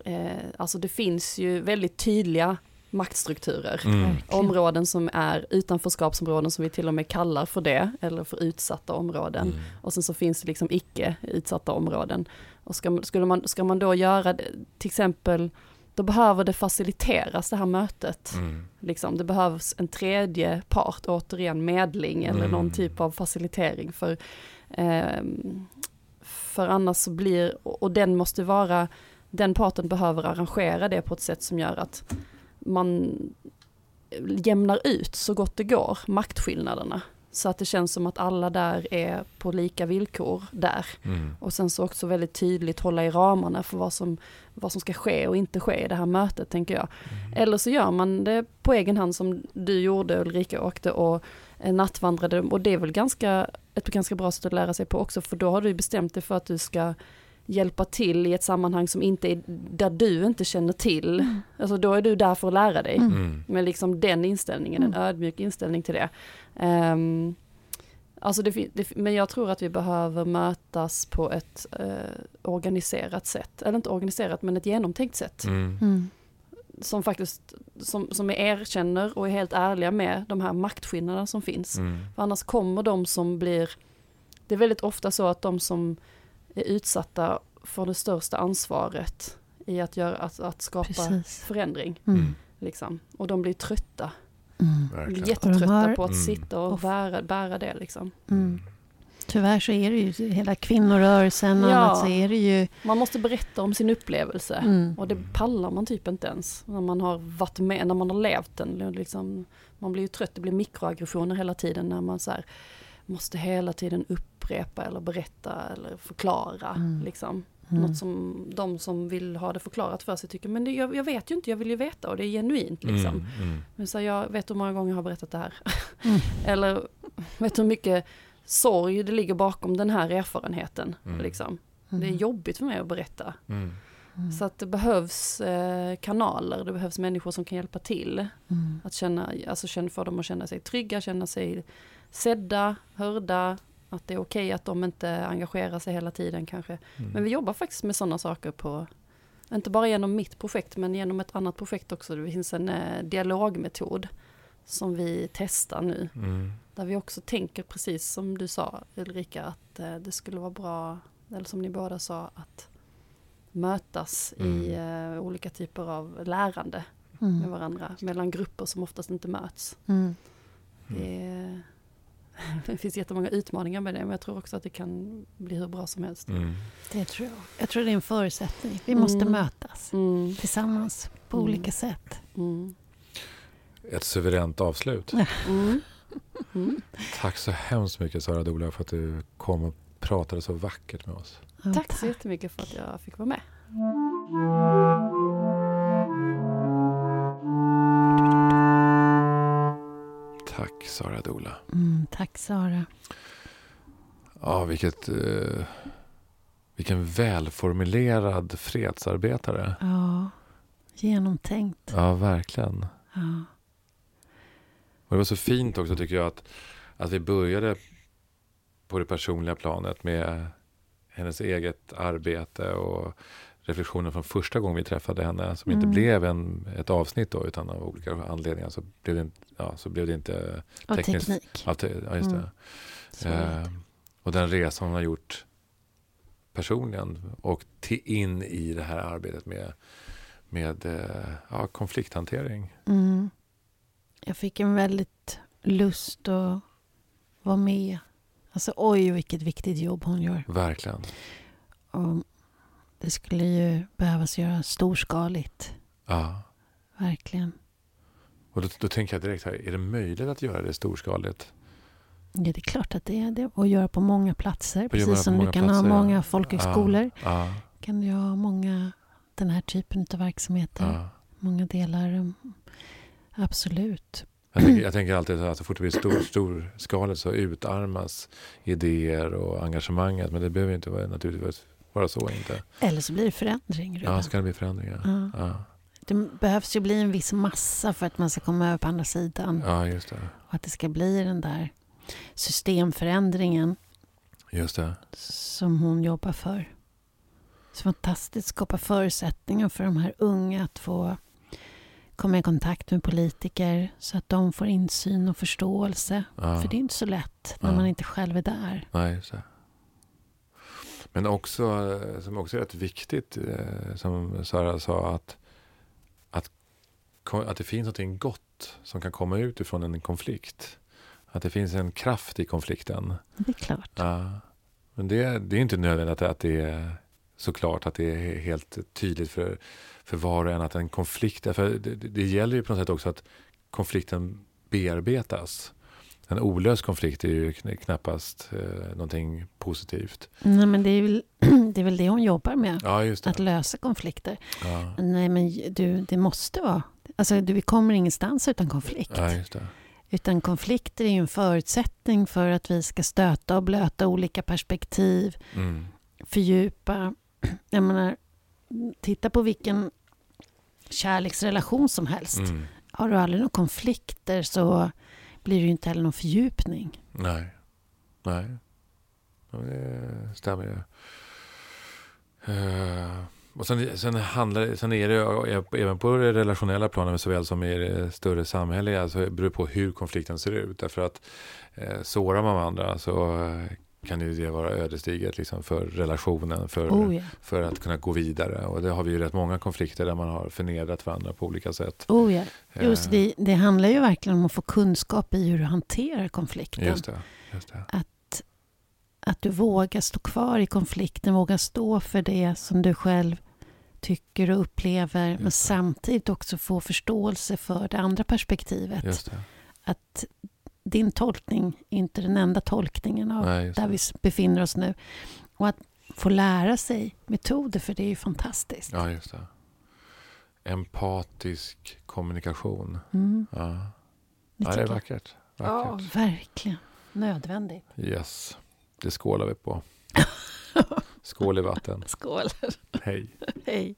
eh, alltså det finns ju väldigt tydliga maktstrukturer. Mm. Områden som är utanförskapsområden som vi till och med kallar för det, eller för utsatta områden. Mm. Och sen så finns det liksom icke utsatta områden. Och ska, man- skulle man, ska man då göra det, till exempel, då behöver det faciliteras det här mötet. Mm. Liksom, det behövs en tredje part, återigen medling eller Mm. någon typ av facilitering. För, ehm, för annars så blir, och och den måste vara, den parten behöver arrangera det på ett sätt som gör att man jämnar ut så gott det går maktskillnaderna. Så att det känns som att alla där är på lika villkor där. Mm. Och sen så också väldigt tydligt hålla i ramarna för vad som, vad som ska ske och inte ske i det här mötet tänker jag. Mm. Eller så gör man det på egen hand som du gjorde, Ulrika åkte och eh, nattvandrade. Och det är väl ganska, ett ganska bra sätt att lära sig på också, för då har du bestämt dig för att du ska hjälpa till i ett sammanhang som inte är, där du inte känner till. Mm. Alltså då är du där för att lära dig. Mm. Mm. Med liksom den inställningen, en ödmjuk inställning till det. Um, alltså det, det, men jag tror att vi behöver mötas på ett eh, organiserat sätt. Eller inte organiserat, men ett genomtänkt sätt. Mm. Mm. Som faktiskt, som, som erkänner och är helt ärliga med de här maktskillnaderna som finns. Mm. För annars kommer de som blir, det är väldigt ofta så att de som är utsatta får det största ansvaret i att, göra, att, att skapa Precis. förändring. Mm. Mm. Liksom. Och de blir trötta, Mm. blir jättetrötta har- på att Mm. sitta och Och- bära, bära det. Liksom. Mm. Tyvärr så är det ju hela kvinnorörelsen och Ja. annat så är det ju... Man måste berätta om sin upplevelse. Mm. Och det pallar man typ inte ens när man har varit med, när man har levt den. Liksom, man blir ju trött, det blir mikroaggressioner hela tiden när man så här, måste hela tiden upprepa eller berätta eller förklara. Mm. Liksom. Mm. Något som de som vill ha det förklarat för sig tycker, men det, jag, jag vet ju inte, jag vill ju veta och det är genuint. Liksom. Mm. Mm. Men så här, jag vet hur många gånger jag har berättat det här. Mm. eller vet hur mycket sorg det ligger bakom den här erfarenheten. Mm. Liksom. Mm. Det är jobbigt för mig att berätta. Mm. Mm. Så att det behövs eh, kanaler, det behövs människor som kan hjälpa till. Mm. Att känna, alltså känna, få dem att känna sig trygga, känna sig sedda, hörda. Att det är okej att de inte engagerar sig hela tiden kanske. Mm. Men vi jobbar faktiskt med sådana saker på, inte bara genom mitt projekt men genom ett annat projekt också. Det finns en eh, dialogmetod som vi testar nu. Mm. Där vi också tänker precis som du sa Ulrika att eh, det skulle vara bra, eller som ni båda sa, att mötas i eh, olika typer av lärande med Mm. varandra. Mellan grupper som oftast inte möts. Mm. Det, är, det finns jättemånga utmaningar med det men jag tror också att det kan bli hur bra som helst. Mm. Det tror jag. Jag tror det är en förutsättning. Vi måste Mm. mötas Mm, tillsammans på Mm. olika sätt. mm, Ett suveränt avslut. mm, mm. Tack så hemskt mycket Sara Dola för att du kom och pratade så vackert med oss. Ja, Tack så jättemycket för att jag fick vara med. Tack Sara Dola. Mm, tack Sara. Ja, vilket, eh, vilken välformulerad fredsarbetare. Ja, genomtänkt. Ja, verkligen. Ja. Och det var så fint också tycker jag att, att vi började på det personliga planet med hennes eget arbete och reflektioner från första gången vi träffade henne som inte Mm. blev en, ett avsnitt då utan av olika anledningar så blev det, inte- ja, så blev det inte Tekniskt. teknik. ja, te, ja just det. Mm. Så. Eh, och den resa hon har gjort personligen och till in i det här arbetet med, med eh, ja, konflikthantering. Mm. Jag fick en väldigt lust att vara med. Alltså oj vilket viktigt jobb hon gör. Verkligen. Och det skulle ju behövas göra storskaligt. Ja. Verkligen. Och då, då tänker jag direkt här, är det möjligt att göra det storskaligt? Ja, det är klart att det är det. Och göra på många platser. Precis som du kan platser, ha många folkhögskolor. Ja, Kan du ha många den här typen av verksamheter. ja. Många delar. mm, Absolut. Jag, tänker, jag tänker alltid att så fort det blir stor, storskaligt så utarmas idéer och engagemanget. Men det behöver inte vara, naturligtvis vara så inte. Eller så blir det förändring. Ja, Ruben. så kan det bli förändringar. Ja. Ja, Det behövs ju bli en viss massa för att man ska komma över på andra sidan. ja just det. Och att det ska bli den där systemförändringen Just det. som hon jobbar för. Så fantastiskt skapa förutsättningar för de här unga att få komma i kontakt med politiker så att de får insyn och förståelse. Ja. För det är inte så lätt när Ja. man inte själv är där. Nej, just det. Men också, eh, som också är rätt viktigt, eh, som Sara sa, att, att, att det finns något gott som kan komma ut ifrån en konflikt. Att det finns en kraft i konflikten. Det är klart. Ja. Men det, det är inte nödvändigt att, att det är såklart att det är helt tydligt för, för var och en att en konflikt, för det det gäller ju på något sätt också att konflikten bearbetas. En olöst konflikt är ju knappast eh, någonting positivt. Nej, men det är, väl, det är väl det hon jobbar med. Ja. Att lösa konflikter. Ja. Nej, men du, det måste vara... Alltså, du, vi kommer ingenstans utan konflikt. Ja. Utan konflikter är ju en förutsättning för att vi ska stöta och blöta olika perspektiv, Mm. fördjupa. Jag menar, titta på vilken kärleksrelation som helst. Mm. Har du aldrig några konflikter så blir det ju inte heller någon fördjupning. Nej. Nej. Ja, Det stämmer ju. Eh, och sen, sen, handlar, sen är det eh, även på det relationella planet såväl som i det större samhälleliga så beror det på hur konflikten ser ut. Därför att eh, sårar man varandra så eh, kan ju det vara ödesdigert liksom för relationen, för, Oh ja. för att kunna gå vidare. Och det har vi ju rätt många konflikter där man har förnedrat varandra på olika sätt. Oh. Eh, Just det, det handlar ju verkligen om att få kunskap i hur du hanterar konflikten. Just det. Just det. Att du vågar stå kvar i konflikten, vågar stå för det som du själv tycker och upplever, men det. samtidigt också få förståelse för det andra perspektivet. Det. Att din tolkning är inte den enda tolkningen av Nej, där vi befinner oss nu. Och att få lära sig metoder för det är ju fantastiskt. Ja, just det. Empatisk kommunikation. Mm, Ja, ja det är jag. vackert. Ja. vackert. Verkligen. Nödvändigt. Yes, det skålar vi på. Skål i vatten. Skål. Hej. Hej.